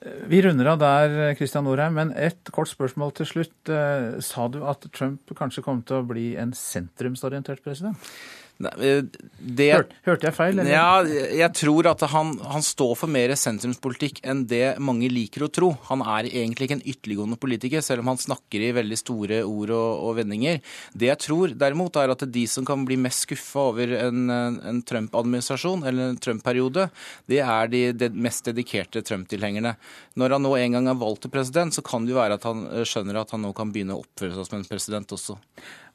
[SPEAKER 2] Vi runder av der, Kristian Norheim, men et kort spørsmål til slutt. Eh, sa du at Trump kanskje kom til å bli en sentrumsorientert president?
[SPEAKER 31] Eh, det,
[SPEAKER 2] Hør, hørte jeg feil? Eller?
[SPEAKER 31] Ja, jeg tror at han, han, står for mer sentrumspolitikk enn det mange liker å tro. Han er egentlig ikke en ytterliggående politiker, selv om han snakker i veldig store ord og, og vendinger. Det jeg tror derimot, er at de som kan bli mest skuffa over en, en Trump-administrasjon eller en Trump-periode, det er de, de mest dedikerte Trump-tilhengerne. Når han nå en gang er valgt til president, så kan det jo være at han skjønner at han nå kan begynne å oppføre seg som en president også.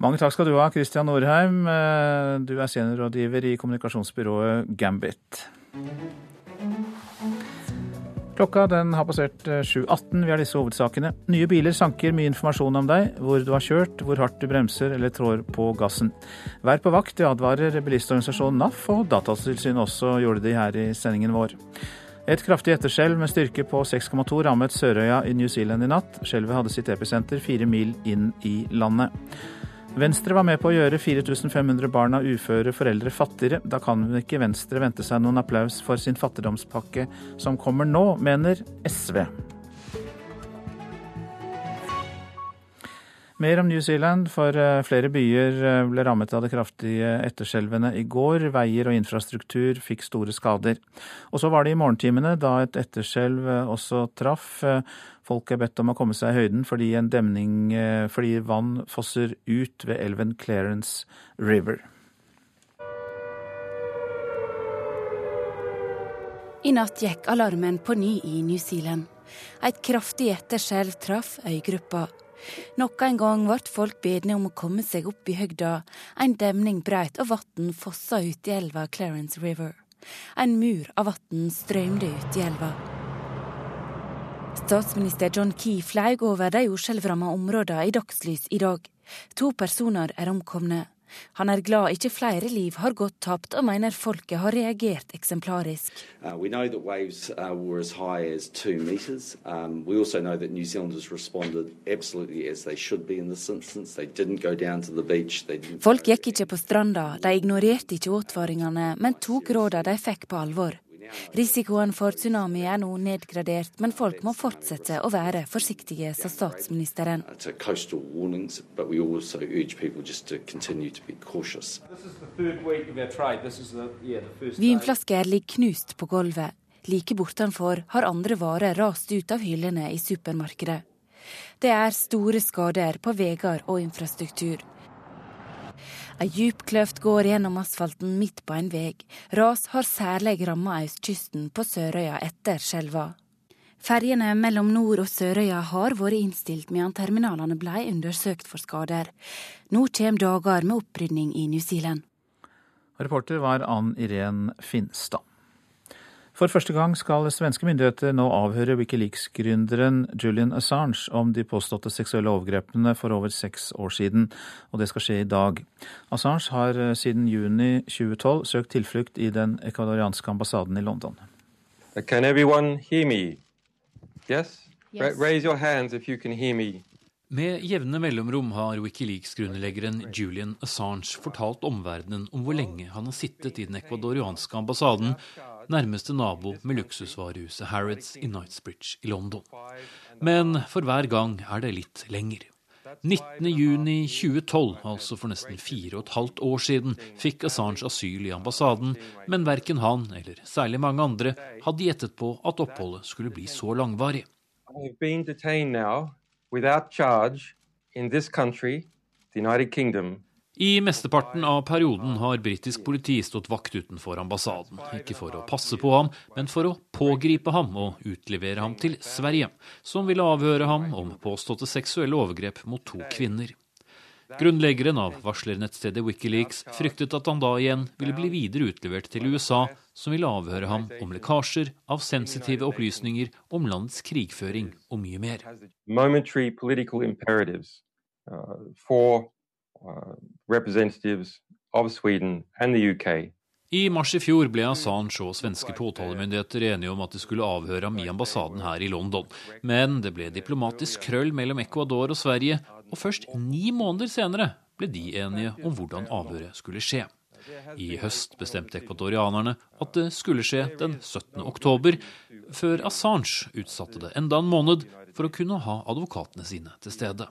[SPEAKER 2] Mange takk skal du ha, Kristian Norheim. Eh, du er seniorrådgiver i kommunikasjonsbyrået Gambit. Klokka den har passert 7.18. Eh, Vi har disse hovedsakene. Nye biler sanker mye informasjon om deg, hvor du har kjørt, hvor hardt du bremser eller trår på gassen. Vær på vakt, det advarer bilistorganisasjonen NAF, og Datatilsynet også gjorde det her i sendingen vår. Et kraftig etterskjelv med styrke på 6,2 rammet Sørøya i New Zealand i natt. Skjelvet hadde sitt episenter fire mil inn i landet. Venstre var med på å gjøre 4500 barn av uføre foreldre fattigere. Da kan ikke Venstre vente seg noen applaus for sin fattigdomspakke som kommer nå, mener SV. Mer om New Zealand, for eh, flere byer eh, ble rammet av det kraftige etterskjelvene i går. Veier og infrastruktur fikk store skader. Og så var det i morgentimene, da et etterskjelv eh, også traff. Folk er bedt om å komme seg i høyden fordi en demning fordi vann fosser ut ved elven Clarence River.
[SPEAKER 32] I natt gikk alarmen på ny i New Zealand. Et kraftig etterskjelv traff øygruppa. Nok en gang ble folk bedne om å komme seg opp i høgda. En demning breit og vann fossa ut i elva Clarence River. En mur av vann strømde ut i elva. Statsminister John Key fløy over de jordskjelvramma områdene i dagslys i dag. To personer er omkomne. Han er glad ikke flere liv har gått tapt, og mener folket har reagert eksemplarisk. Uh, waves uh, as as. Um, we also know that New Zealanders responded absolutely as they should be in this instance. They didn't go down to the beach. Folk gikk ikke på stranda, de ignorerte ikke advaringene, men tok rådene de fikk på alvor. Risikoen for tsunami er nå nedgradert, men folk må fortsette å være forsiktige, sa statsministeren. Vinflasker ligger knust på gulvet. Like bortenfor har andre varer rast ut av hyllene i supermarkedet. Det er store skader på veier og infrastruktur. Ei djup kløft går gjennom asfalten midt på en vei. Ras har særlig ramma østkysten på Sørøya etter skjelva. Ferjene mellom Nord- og Sørøya har vært innstilt medan terminalene ble undersøkt for skader. Nå kommer dager med opprydning i New Zealand.
[SPEAKER 2] Reporter var Ann Irén Finstad. For første gang skal svenske myndigheter nå avhøre Wikileaks-gründeren Julian Assange om de påståtte seksuelle overgrepene for over seks år siden, og det skal skje i dag. Assange har eh, siden juni 2012 søkt tilflukt i den ecuadorianske ambassaden i London.
[SPEAKER 33] Can everyone hear me? Yes? yes. Raise your hands if you can hear me.
[SPEAKER 34] Med jevne mellomrom har Wikileaks-grunnleggeren Julian Assange fortalt omverdenen om hvor lenge han har sittet i den ekvadorianske ambassaden nærmeste nabo med luksusvarehuset Harrods i Knightsbridge i London. Men for hver gang er det litt lenger. 19.6.2012, altså for nesten fire og et halvt år siden, fikk Assange asyl i ambassaden, men verken han eller særlig mange andre hadde gjettet på at oppholdet skulle bli så langvarig. Kingdom, i mesteparten av perioden har britisk politi stått vakt utenfor ambassaden. Ikke for å passe på ham, men for å pågripe ham og utlevere ham til Sverige, som ville avhøre ham om påståtte seksuelle overgrep mot to kvinner. Grunnleggeren av varslernettstedet Wikileaks fryktet at han da igjen ville bli videre utlevert til USA, som ville avhøre ham om lekkasjer av sensitive opplysninger om landets krigføring og mye mer.
[SPEAKER 33] Uh, representatives of Sweden and the UK.
[SPEAKER 34] I mars i fjor ble Assange og svenske påtalemyndigheter enige om at de skulle avhøre ham i ambassaden her i London. Men det ble diplomatisk krøll mellom Ecuador og Sverige, og først ni måneder senere ble de enige om hvordan avhøret skulle skje. I høst bestemte ekvadorianerne at det skulle skje den 17. oktober, før Assange utsatte det enda en måned for å kunne ha advokatene sine til stede.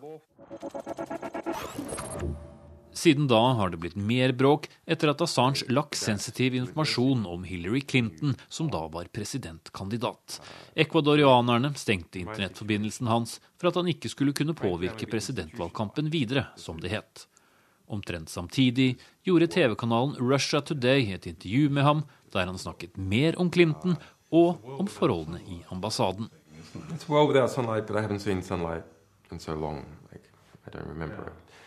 [SPEAKER 34] Siden da har det blitt mer bråk etter at Assange lakk sensitiv informasjon om Hillary Clinton, som da var presidentkandidat. Ecuadorianerne stengte internettforbindelsen hans for at han ikke skulle kunne påvirke presidentvalgkampen videre, som det het. Omtrent samtidig gjorde TV-kanalen Russia Today et intervju med ham, der han snakket mer om Clinton og om forholdene i ambassaden.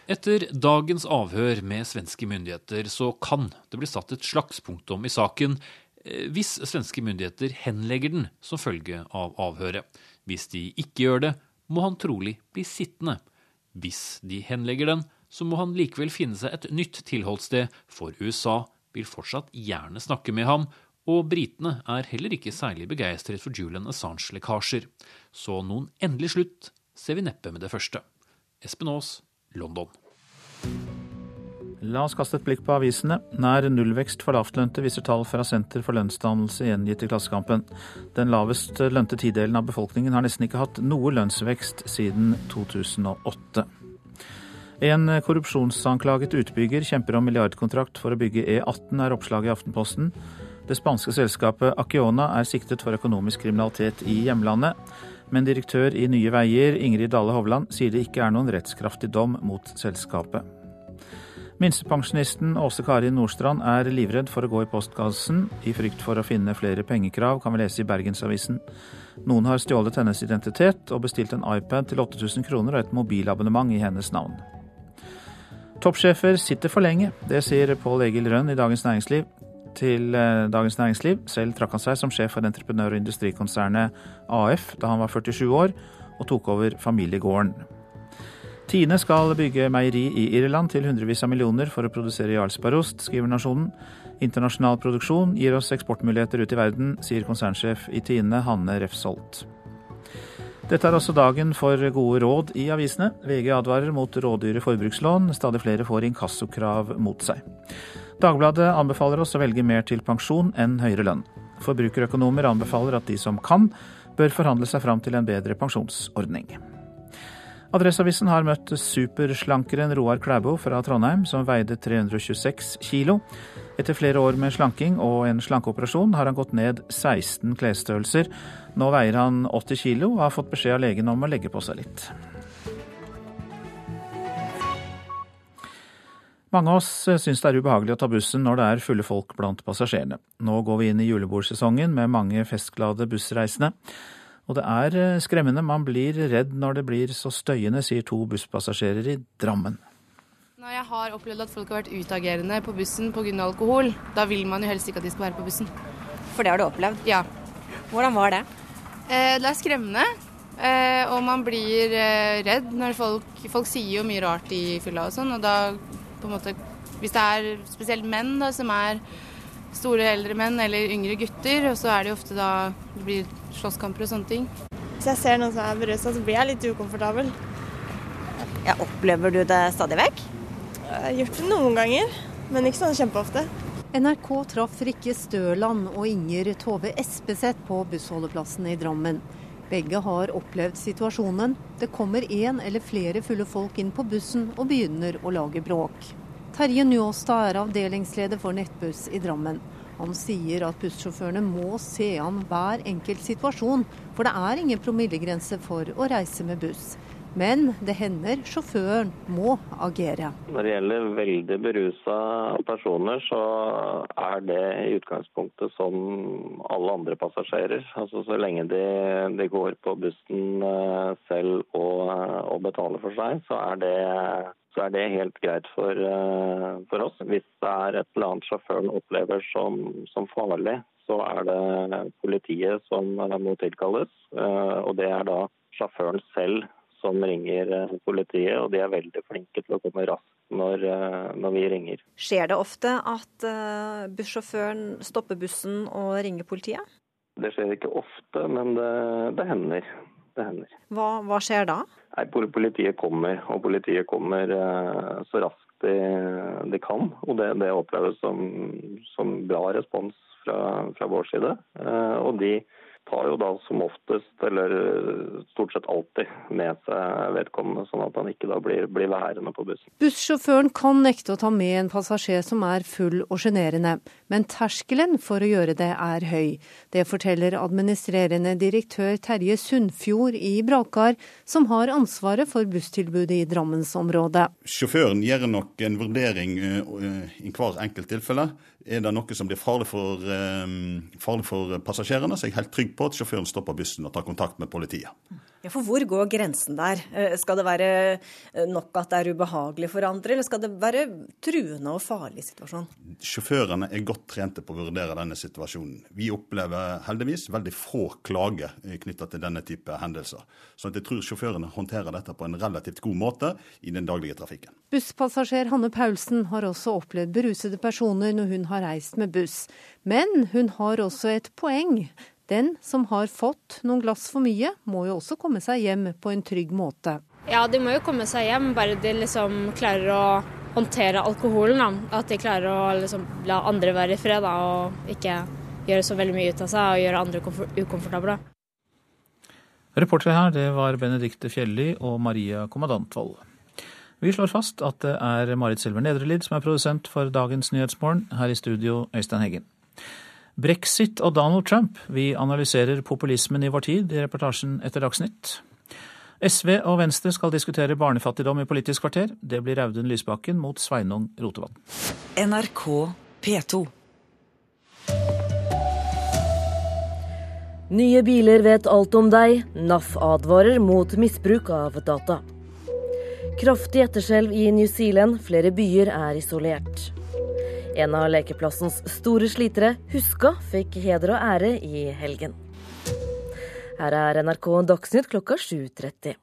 [SPEAKER 34] Etter dagens avhør med svenske myndigheter så kan det bli satt et slagspunktum i saken eh, hvis svenske myndigheter henlegger den som følge av avhøret. Hvis de ikke gjør det, må han trolig bli sittende. Hvis de henlegger den, så må han likevel finne seg et nytt tilholdssted, for USA vil fortsatt gjerne snakke med ham, og britene er heller ikke særlig begeistret for Julian Assange-lekkasjer. Så noen endelig slutt ser vi neppe med det første. Espen Aas, London.
[SPEAKER 2] La oss kaste et blikk på avisene. Nær nullvekst for lavtlønte viser tall fra Senter for lønnsdannelse gjengitt i Klassekampen. Den lavest lønte tidelen av befolkningen har nesten ikke hatt noe lønnsvekst siden 2008. En korrupsjonsanklaget utbygger kjemper om milliardkontrakt for å bygge E18, er oppslaget i Aftenposten. Det spanske selskapet Acciona er siktet for økonomisk kriminalitet i hjemlandet. Men direktør i Nye Veier, Ingrid Dale Hovland, sier det ikke er noen rettskraftig dom mot selskapet. Minstepensjonisten Åse Kari Nordstrand er livredd for å gå i postkassen. I frykt for å finne flere pengekrav, kan vi lese i Bergensavisen. Noen har stjålet hennes identitet og bestilt en iPad til 8000 kroner og et mobilabonnement i hennes navn. Toppsjefer sitter for lenge, det sier Pål Egil Rønn i Dagens Næringsliv til eh, Dagens Næringsliv. Selv trakk han seg som sjef for entreprenør- og industrikonsernet AF da han var 47 år og tok over familiegården. Tine skal bygge meieri i Irland til hundrevis av millioner for å produsere Jarlsbergost, skriver Nasjonen. Internasjonal produksjon gir oss eksportmuligheter ut i verden, sier konsernsjef i Tine, Hanne Refsholt. Dette er også dagen for gode råd i avisene. VG advarer mot rådyre forbrukslån. Stadig flere får inkassokrav mot seg. Dagbladet anbefaler oss å velge mer til pensjon enn høyere lønn. Forbrukerøkonomer anbefaler at de som kan, bør forhandle seg fram til en bedre pensjonsordning. Adresseavisen har møtt superslankeren Roar Klæbo fra Trondheim, som veide 326 kilo. Etter flere år med slanking og en slankeoperasjon har han gått ned 16 klesstørrelser. Nå veier han 80 kilo og har fått beskjed av legen om å legge på seg litt. Mange av oss syns det er ubehagelig å ta bussen når det er fulle folk blant passasjerene. Nå går vi inn i julebordsesongen med mange festglade bussreisende. Og det er eh, skremmende, man blir redd når det blir så støyende, sier to busspassasjerer i Drammen.
[SPEAKER 35] Når jeg har opplevd at folk har vært utagerende på bussen pga. alkohol, da vil man jo helst ikke at de skal være på bussen.
[SPEAKER 36] For det har du opplevd?
[SPEAKER 35] Ja.
[SPEAKER 36] Hvordan var det?
[SPEAKER 35] Eh, det er skremmende. Eh, og man blir eh, redd når folk, folk sier jo mye rart i fylla og sånn, og da på en måte Hvis det er spesielt menn da, som er store eldre menn eller yngre gutter, og så er det jo ofte da det blir slåsskamper og sånne ting.
[SPEAKER 37] Hvis jeg ser noen som er berusa, så blir jeg litt ukomfortabel.
[SPEAKER 36] Ja, opplever du det stadig vekk?
[SPEAKER 37] Jeg har gjort det noen ganger, men ikke sånn kjempeofte.
[SPEAKER 38] NRK traff Rikke Støland og Inger Tove Espeseth på bussholdeplassen i Drammen. Begge har opplevd situasjonen. Det kommer én eller flere fulle folk inn på bussen og begynner å lage bråk. Terje Njåstad er avdelingsleder for Nettbuss i Drammen. Han sier at bussjåførene må se an hver enkelt situasjon, for det er ingen promillegrense for å reise med buss. Men det hender sjåføren må agere.
[SPEAKER 39] Når det gjelder veldig berusa personer, så er det i utgangspunktet som alle andre passasjerer. Altså Så lenge de, de går på bussen eh, selv og, og betaler for seg, så er det så er det helt greit for, eh, for, oss. Hvis det er et eller annet sjåføren opplever som, som, farlig, så er det politiet som må tilkalles. Eh, og det er da sjåføren selv som ringer eh, politiet, og de er veldig flinke til å komme raskt når, når vi ringer.
[SPEAKER 36] Skjer det ofte at bussjåføren stopper bussen og ringer politiet?
[SPEAKER 39] Det skjer ikke ofte, men det, det hender. Det hender.
[SPEAKER 36] Hva, hva, skjer da?
[SPEAKER 39] Nei, Politiet kommer, og politiet kommer så raskt de, de kan. Og det, det oppleves som, som, bra respons fra, fra vår side. Og de tar jo da som oftest, eller stort sett alltid, med seg vedkommende, sånn at han ikke da blir, blir værende på bussen.
[SPEAKER 38] Bussjåføren kan nekte å ta med en passasjer som er full og sjenerende, men terskelen for å gjøre det er høy. Det forteller administrerende direktør Terje Sundfjord i Brakar, som har ansvaret for busstilbudet i Drammensområdet.
[SPEAKER 40] Sjåføren gjør nok en vurdering eh, i hver enkelt tilfelle. Er det noe som blir farlig for, um, farlig for passasjerene, så er jeg helt trygg på at sjåføren stopper bussen og tar kontakt med politiet.
[SPEAKER 36] Ja, for Hvor går grensen der? Eh, skal det være eh, nok at det er ubehagelig for andre, eller skal det være truende og farlig situasjon?
[SPEAKER 40] Sjåførene er godt trente på å vurdere denne situasjonen. Vi opplever heldigvis veldig få klager knytta til denne type hendelser. Så jeg tror sjåførene håndterer dette på en relativt god måte i den daglige trafikken.
[SPEAKER 38] Busspassasjer Hanne Paulsen har også opplevd berusede personer når hun har reist med buss. Men hun har også et poeng. Den som har fått noen glass for mye, må jo også komme seg hjem på en trygg måte.
[SPEAKER 41] Ja, de må jo komme seg hjem, bare de liksom klarer å håndtere alkoholen. Da. At de klarer å liksom la andre være i fred da, og ikke gjøre så veldig mye ut av seg og gjøre andre ukomfortable.
[SPEAKER 2] Reportere her det var Benedicte Fjelli og Maria Kommandantvold. Vi slår fast at det er Marit Silver Nedrelid som er produsent for dagens Nyhetsmorgen. Her i studio, Øystein Heggen. Brexit og Donald Trump. Vi analyserer populismen i vår tid i reportasjen etter Dagsnytt. SV og Venstre skal diskutere barnefattigdom i Politisk kvarter. Det blir Audun Lysbakken mot Sveinung Rotevatn.
[SPEAKER 23] NRK P2. Nye biler vet alt om deg. NAF advarer mot misbruk av data. Kraftig etterskjelv i New Zealand. Flere byer er isolert. En av lekeplassens store slitere, Huska, fikk heder og ære i helgen. Her er NRK Dagsnytt klokka 7.30.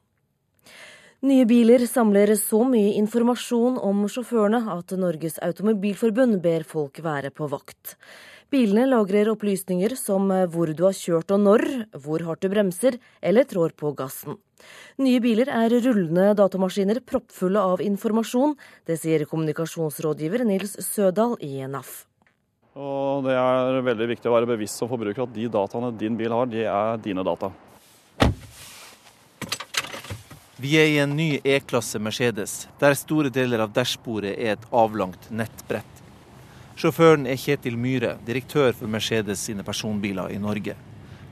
[SPEAKER 23] Nye biler samler så mye informasjon om sjåførene at Norges Automobilforbund ber folk være på vakt. Bilene lagrer opplysninger som hvor du har kjørt og når, hvor hardt du bremser eller trår på gassen. Nye biler er rullende datamaskiner proppfulle av informasjon. Det sier kommunikasjonsrådgiver Nils Sødal i NAF.
[SPEAKER 24] Og Det er veldig viktig å være bevisst som forbruker at de dataene din bil har, de er dine data.
[SPEAKER 26] Vi er i en ny E-klasse Mercedes, der store deler av dashbordet er et avlangt nettbrett. Sjåføren er Kjetil Myhre, direktør for Mercedes sine personbiler i Norge.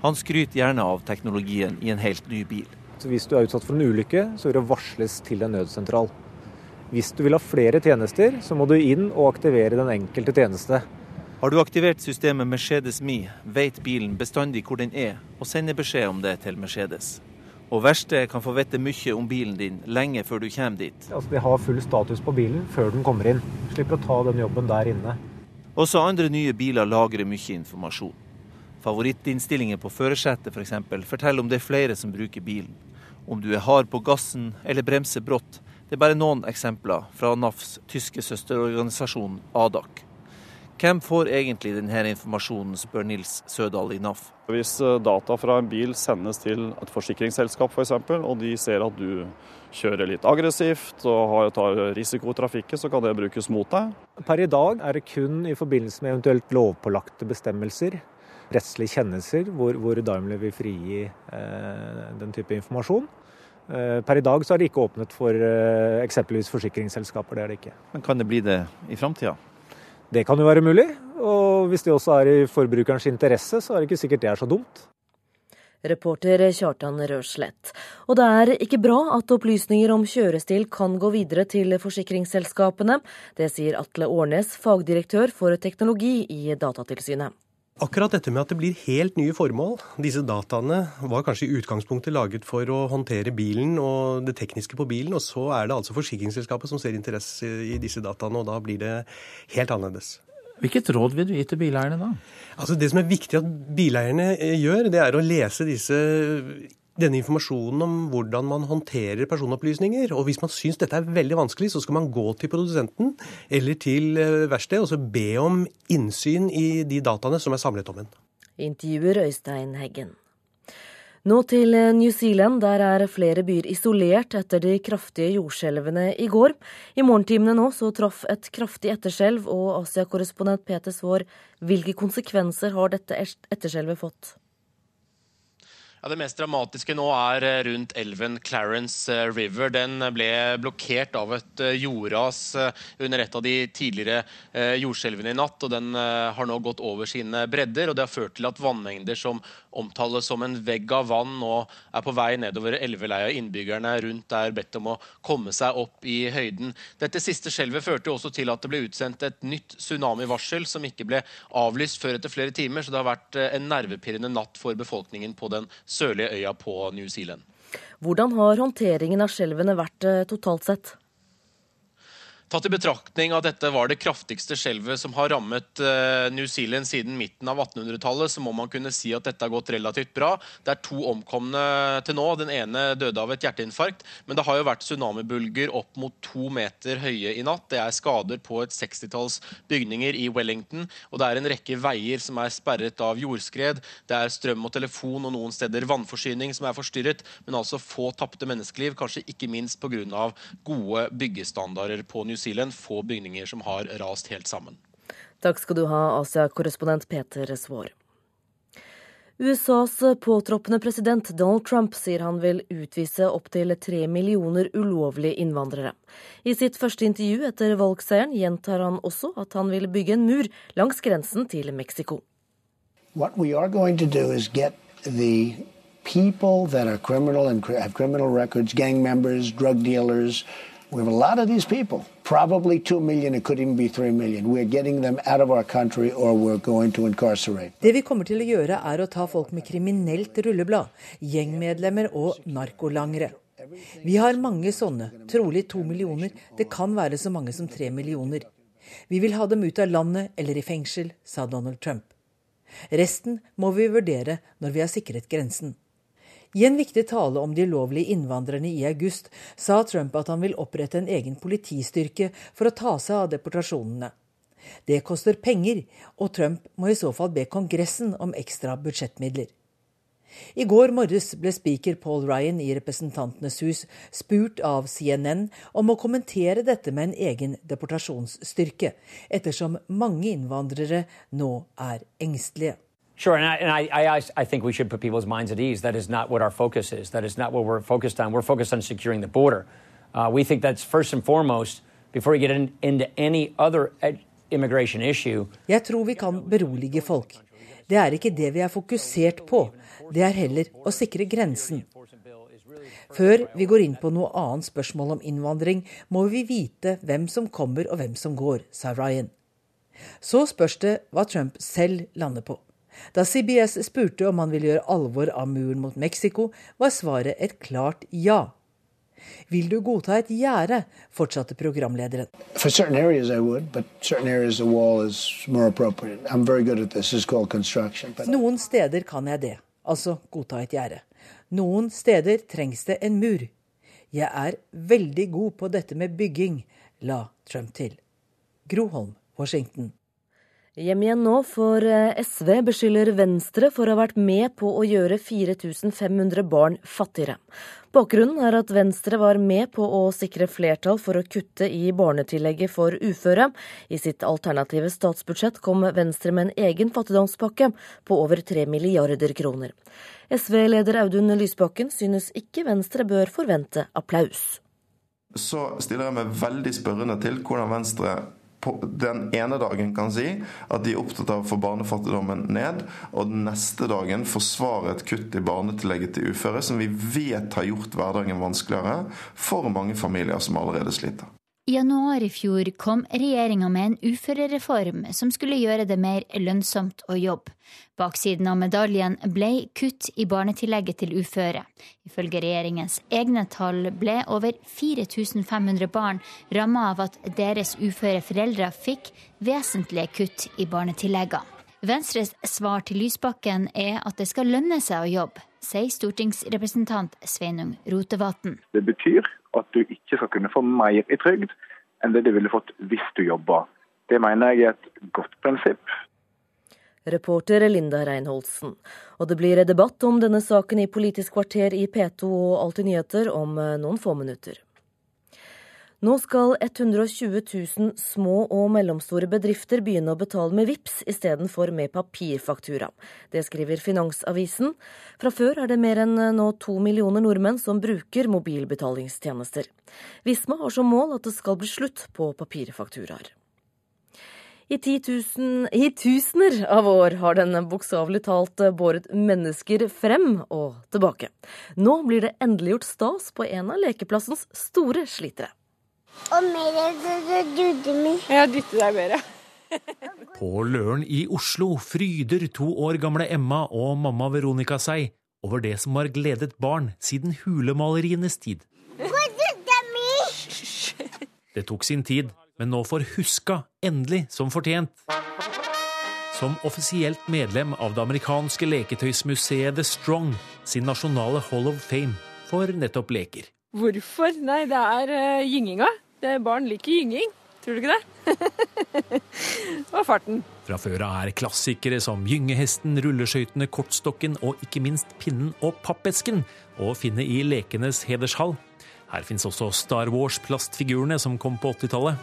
[SPEAKER 26] Han skryter gjerne av teknologien i en helt ny bil.
[SPEAKER 25] Hvis du er utsatt for en ulykke, så vil det varsles til en nødsentral. Hvis du vil ha flere tjenester, så må du inn og aktivere den enkelte tjeneste.
[SPEAKER 26] Har du aktivert systemet Mercedes Me, vet bilen bestandig hvor den er, og sender beskjed om det til Mercedes. Og verkstedet kan få vite mye om bilen din lenge før du kommer dit.
[SPEAKER 25] Altså, De har full status på bilen før den kommer inn. Slipper å ta den jobben der inne.
[SPEAKER 26] Også andre nye biler lagrer mye informasjon. Favorittinnstillinger på førersetet f.eks. For forteller om det er flere som bruker bilen om du er hard på gassen eller bremser brått. Det er bare noen eksempler fra NAFs tyske søsterorganisasjon ADAC. Hvem får egentlig denne informasjonen, spør Nils Sødal i NAF.
[SPEAKER 24] Hvis eh, data fra en bil sendes til et forsikringsselskap f.eks., for og de ser at du kjører litt aggressivt og tar risiko i trafikken, så kan det brukes mot deg.
[SPEAKER 25] Per i dag er det kun i forbindelse med eventuelt lovpålagte bestemmelser rettslige kjennelser hvor, hvor Daimler vil frigi eh, den type informasjon. Eh, per i dag så er det ikke åpnet for eh, eksempelvis forsikringsselskaper. Det er det ikke.
[SPEAKER 26] Men kan det bli det i framtida?
[SPEAKER 25] Det kan jo være mulig. Og hvis det også er i forbrukerens interesse, så er det ikke sikkert det er så dumt.
[SPEAKER 23] Reporter Kjartan Rørslett. Og det er ikke bra at opplysninger om kjørestil kan gå videre til forsikringsselskapene. Det sier Atle Årnes, fagdirektør for teknologi i Datatilsynet.
[SPEAKER 27] Akkurat dette med at det blir helt nye formål. Disse dataene var kanskje i utgangspunktet laget for å håndtere bilen og det tekniske på bilen, og så er det altså forsikringsselskapet som ser interesse i disse dataene, og da blir det helt annerledes.
[SPEAKER 2] Hvilket råd vil du gi til bileierne da?
[SPEAKER 27] Altså Det som er viktig at bileierne eh, gjør, det er å lese disse denne informasjonen om hvordan man håndterer personopplysninger. Og hvis man syns dette er veldig vanskelig, så skal man gå til produsenten eller til eh, verkstedet og så be om innsyn i de dataene som er samlet om en.
[SPEAKER 23] Intervjuer Øystein Heggen. Nå til eh, New Zealand. Der er flere byer isolert etter de kraftige jordskjelvene i går. I morgentimene nå så traff et kraftig etterskjelv, og Asia-korrespondent Peter Svaar, hvilke konsekvenser har dette etterskjelvet fått?
[SPEAKER 3] Ja, Det mest dramatiske nå er eh, rundt elven Clarence eh, River. Den ble blokkert av et eh, jordras under et av de tidligere jordskjelvene i natt. og Den har nå gått over sine bredder. og Det har ført til at vannmengder som omtales som en vegg av vann, nå er på vei nedover elveleia. Innbyggerne rundt er bedt om å komme seg opp i høyden. Dette siste skjelvet førte også til at det ble utsendt et nytt tsunamivarsel, som ikke ble avlyst før etter flere timer. Så det har vært en nervepirrende natt for befolkningen på den sørlige øya på New Zealand.
[SPEAKER 23] Hvordan har håndteringen av skjelvene vært eh, totalt sett?
[SPEAKER 3] Tatt i betraktning at dette var det kraftigste skjelvet som har rammet uh, New Zealand siden midten av 1800-tallet, så må man kunne si at dette har gått relativt bra. Det er to omkomne til nå. Den ene døde av et hjerteinfarkt. Men det har jo vært tsunamibulger opp mot to meter høye i natt. Det er skader på et 60-talls bygninger i Wellington. Og det er en rekke veier som er sperret av jordskred. Det er strøm og telefon og noen steder vannforsyning som er forstyrret. Men altså få tapte menneskeliv, kanskje ikke minst pga. gode byggestandarder på New Zealand. Zealand få bygninger som har rast helt sammen.
[SPEAKER 23] Takk skal du ha, Asia-korrespondent Peter Svaar. USAs påtroppende president Donald Trump sier han vil utvise opptil tre millioner ulovlige innvandrere. I sitt første intervju etter valgseieren gjentar han også at han vil bygge en mur langs grensen til Mexico.
[SPEAKER 30] What we are going to do is get the people that are criminal and have criminal records, gang members, drug dealers, We have a lot of these people, probably 2 million, it could even be 3 million. We're getting them out of our country or we're going to incarcerate.
[SPEAKER 28] Det vi kommer til å gjøre, er å ta folk med kriminelt rulleblad, gjengmedlemmer og narkolangere. Vi har mange sånne, trolig to millioner. Det kan være så mange som tre millioner. Vi vil ha dem ut av landet eller i fengsel, sa Donald Trump. Resten må vi vurdere når vi har sikret grensen. I en viktig tale om de ulovlige innvandrerne i august sa Trump at han vil opprette en egen politistyrke for å ta seg av deportasjonene. Det koster penger, og Trump må i så fall be Kongressen om ekstra budsjettmidler. I går morges ble speaker Paul Ryan i Representantenes hus spurt av CNN om å kommentere dette med en egen deportasjonsstyrke, ettersom mange innvandrere nå er engstelige.
[SPEAKER 29] Sure, and, I, and I, I, I, think we should put people's minds at ease. That is not what our focus is. That is not what we're focused on. We're focused on securing the border. Uh, we think that's first and foremost before we get in, into any other immigration issue.
[SPEAKER 28] Jeg tror vi kan berolige folk. Det er ikke det vi er fokusert på. Det er heller å sikre grensen. Før vi går inn på noe annet spørsmål om innvandring, må vi vite hvem som kommer og hvem som går, sa Ryan. Så spørs det hva Trump selv lander på. Da CBS spurte om han ville gjøre alvor av muren mot Mexico, var svaret et klart ja. Vil du godta et gjerde? fortsatte programlederen. Noen steder kan jeg det, altså godta et gjerde. Noen steder trengs det en mur. Jeg er veldig god på dette med bygging, la Trump til. Groholm, Washington.
[SPEAKER 23] Hjem igjen nå, for eh, SV beskylder Venstre for å ha vært med på å gjøre 4500 barn fattigere. Bakgrunnen er at Venstre var med på å sikre flertall for å kutte i barnetillegget for uføre. I sitt alternative statsbudsjett kom Venstre med en egen fattigdomspakke på over 3 milliarder kroner. SV-leder Audun Lysbakken synes ikke Venstre bør forvente applaus.
[SPEAKER 5] Så stiller jeg meg veldig spørrende til hvordan Venstre den ene dagen kan si at de er opptatt av å få barnefattigdommen ned, og den neste dagen forsvare et kutt i barnetillegget til uføre, som vi vet har gjort hverdagen vanskeligere for mange familier som allerede sliter.
[SPEAKER 6] I januar i fjor kom regjeringa med en uførereform som skulle gjøre det mer lønnsomt å jobbe. Baksiden av medaljen ble kutt i barnetillegget til uføre. Ifølge regjeringens egne tall ble over 4500 barn ramma av at deres uføre foreldre fikk vesentlige kutt i barnetilleggene.
[SPEAKER 42] Venstres svar til Lysbakken er at det skal lønne seg å jobbe, sier stortingsrepresentant Sveinung Rotevatn.
[SPEAKER 43] Det betyr at du ikke skal kunne få mer i trygd enn det du ville fått hvis du jobba. Det mener jeg er et godt prinsipp.
[SPEAKER 23] Reporter Linda Reinholdsen. Og det blir debatt om denne saken i Politisk kvarter i P2 og Alltid nyheter om eh, noen få minutter. Nå skal 120 000 små og mellomstore bedrifter begynne å betale med VIPS istedenfor med papirfaktura. Det skriver Finansavisen. Fra før er det mer enn nå to millioner nordmenn som bruker mobilbetalingstjenester. Visma har som mål at det skal bli slutt på papirfakturaer. I, tusen, I tusener av år har den bokstavelig talt båret mennesker frem og tilbake. Nå blir det endelig gjort stas på en av lekeplassens store slitere.
[SPEAKER 44] Og mer dytter meg.
[SPEAKER 45] Ja, dytte deg mer, ja.
[SPEAKER 34] På Løren i Oslo fryder to år gamle Emma og mamma Veronica seg over det som har gledet barn siden hulemalerienes tid. Det tok sin tid, men nå får Huska endelig som fortjent. Som offisielt medlem av det amerikanske leketøysmuseet The Strong sin nasjonale Hall of Fame for nettopp leker.
[SPEAKER 45] Hvorfor? Nei, det er uh, gynginga. Det barn liker gynging. Tror du ikke det? *laughs* og farten.
[SPEAKER 34] Fra før av er klassikere som Gyngehesten, Rulleskøytene, Kortstokken og ikke minst Pinnen og Pappesken å finne i Lekenes hedershall. Her fins også Star Wars-plastfigurene som kom på 80-tallet.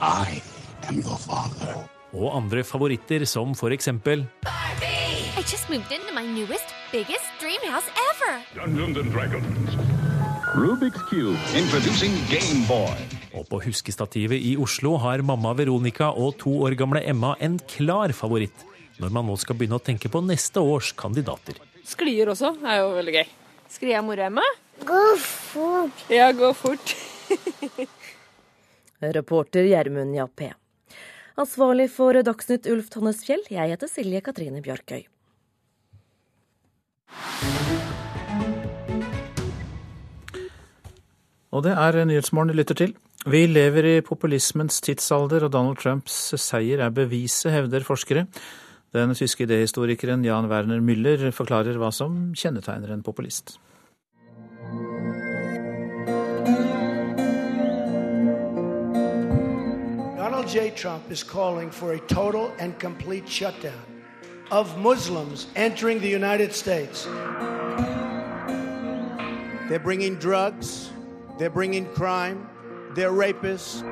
[SPEAKER 34] Og andre favoritter som for eksempel I just moved into my newest, biggest dream house ever. Dungeons Dragons. Rubik's Cube, introducing Gameboy. Og på huskestativet i Oslo har mamma Veronica og to år gamle Emma en klar favoritt når man nå skal begynne å tenke på neste års kandidater.
[SPEAKER 45] Sklier også er jo veldig gøy. Sklier mor Emma?
[SPEAKER 44] Gå fort.
[SPEAKER 45] Ja, gå fort. *laughs*
[SPEAKER 23] Reporter Gjermund Jappé. Ansvarlig for Dagsnytt Ulf Tannesfjell, jeg heter Silje Katrine Bjørkøy.
[SPEAKER 2] Og det er Nyhetsmorgen du lytter til. Vi lever i populismens tidsalder, og Donald Trumps seier er beviset, hevder forskere. Den tyske idehistorikeren Jan Werner Müller forklarer hva som kjennetegner en populist.
[SPEAKER 30] Donald J. Trump is calling for a total and complete shutdown of Muslims entering the United States. They're bringing drugs. They're bringing crime. They're rapists.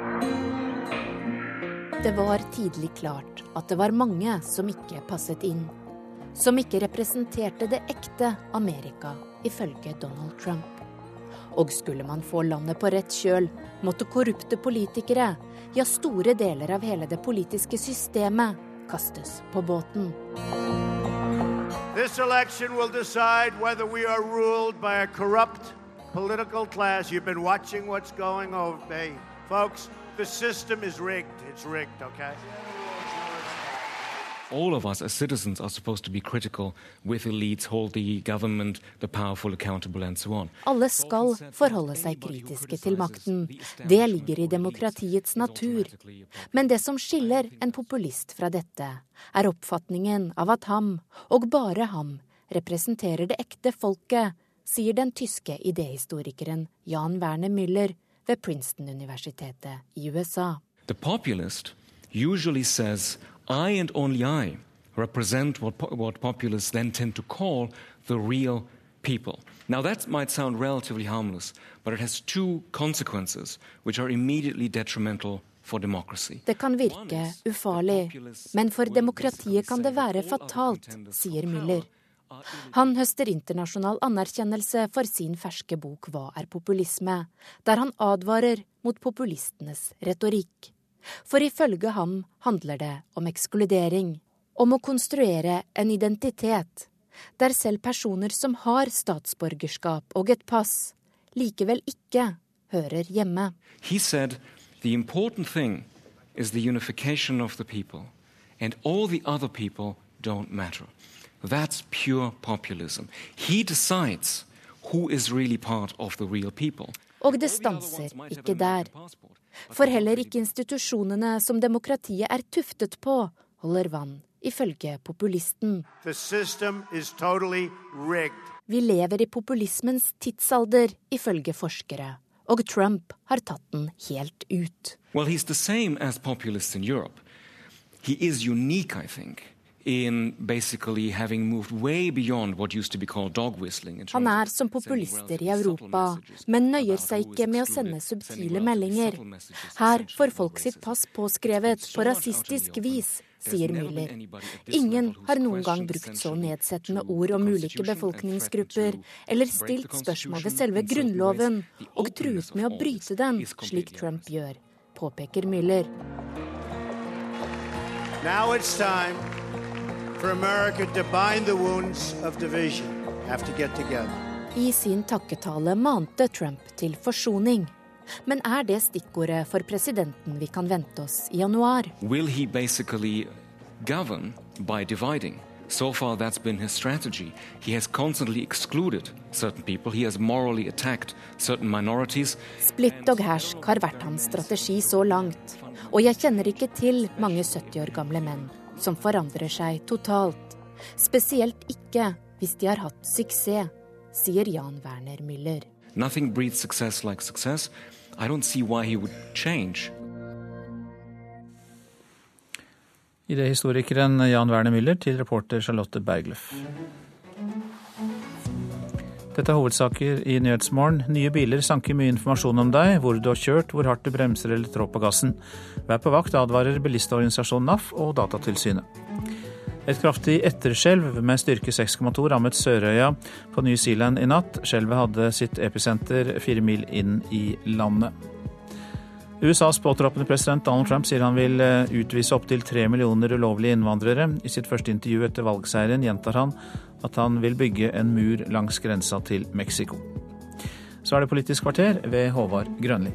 [SPEAKER 46] Det var tidlig klart at det var mange som ikke passet inn. Som ikke representerte det ekte Amerika, ifølge Donald Trump. Og skulle man få landet på rett kjøl, måtte korrupte politikere, ja store deler av hele det politiske systemet, kastes på båten.
[SPEAKER 30] This election will decide whether we are ruled by a corrupt political class. You've been watching what's going on. Hey, folks, the system is rigged. It's rigged, okay?
[SPEAKER 47] All of us as citizens are supposed to be critical with elites, hold the government, the powerful accountable and so on.
[SPEAKER 46] Alle skal forholde seg kritiske til makten. Det ligger i demokratiets natur. Men det som skiller en populist fra dette, er oppfatningen av at ham, og bare ham, representerer det ekte folket sier den tyske idehistorikeren Jan Werner Müller ved Princeton-universitetet i USA.
[SPEAKER 47] The populist usually says I and only I represent what, what populists then tend to call the real people. Now, that might sound relatively harmless, but it has two consequences which are immediately detrimental.
[SPEAKER 46] Det kan virke ufarlig, men for demokratiet kan det være fatalt, sier Müller. Han høster internasjonal anerkjennelse for sin ferske bok Hva er populisme?, der han advarer mot populistenes retorikk. For ifølge ham handler det om ekskludering, om å konstruere en identitet, der selv personer som har statsborgerskap og et pass, likevel ikke hører hjemme.
[SPEAKER 47] He said, the important thing is the unification of the people, and all the other people don't matter. That's pure populism. He decides who is really part of the real people.
[SPEAKER 46] Og det stanser ikke der. For heller ikke institusjonene som demokratiet er tuftet på, holder vann ifølge populisten. Totally Vi lever i populismens tidsalder, ifølge forskere. Og Trump har tatt den helt ut.
[SPEAKER 47] Well, he's the same as populists in Europe. He is unique, I think. Han
[SPEAKER 46] er som populister i Europa, men nøyer seg ikke med å sende subtile meldinger. Her får folk sitt pass påskrevet på rasistisk vis, sier Müller. Ingen har noen gang brukt så nedsettende ord om ulike befolkningsgrupper, eller stilt spørsmål ved selve grunnloven og truet med å bryte den, slik Trump gjør, påpeker Müller. Now it's time for America to bind the wounds of division. Have to get together. I sin takketale mante Trump til forsoning. Men er det stikkordet for presidenten vi kan vente oss i januar?
[SPEAKER 47] Will he basically govern by dividing? So far, that's been his strategy. He has constantly excluded certain people. He has morally attacked certain minorities.
[SPEAKER 46] Split og hersk har vært hans strategi så langt. Og jeg kjenner ikke til mange 70 år gamle menn som forandrer seg totalt. Spesielt ikke hvis de har hatt suksess, sier Jan Werner Müller.
[SPEAKER 47] Nothing breeds success like success. I don't see why he would change.
[SPEAKER 2] Idéhistorikeren Jan Werner Müller til reporter Charlotte Bergløff. Dette er hovedsaker i Nyhetsmorgen. Nye biler sanker mye informasjon om deg, hvor du har kjørt, hvor hardt du bremser eller trår på gassen. Vær på vakt, advarer bilistorganisasjonen NAF og Datatilsynet. Et kraftig etterskjelv med styrke 6,2 rammet Sørøya på New Zealand i natt. Skjelvet hadde sitt episenter fire mil inn i landet. USAs påtroppende president Donald Trump sier han vil eh, utvise opptil tre millioner ulovlige innvandrere. I sitt første intervju etter valgseieren gjentar han at han vil bygge en mur langs grensa til Mexico. Så er det Politisk kvarter ved Håvard Grønli.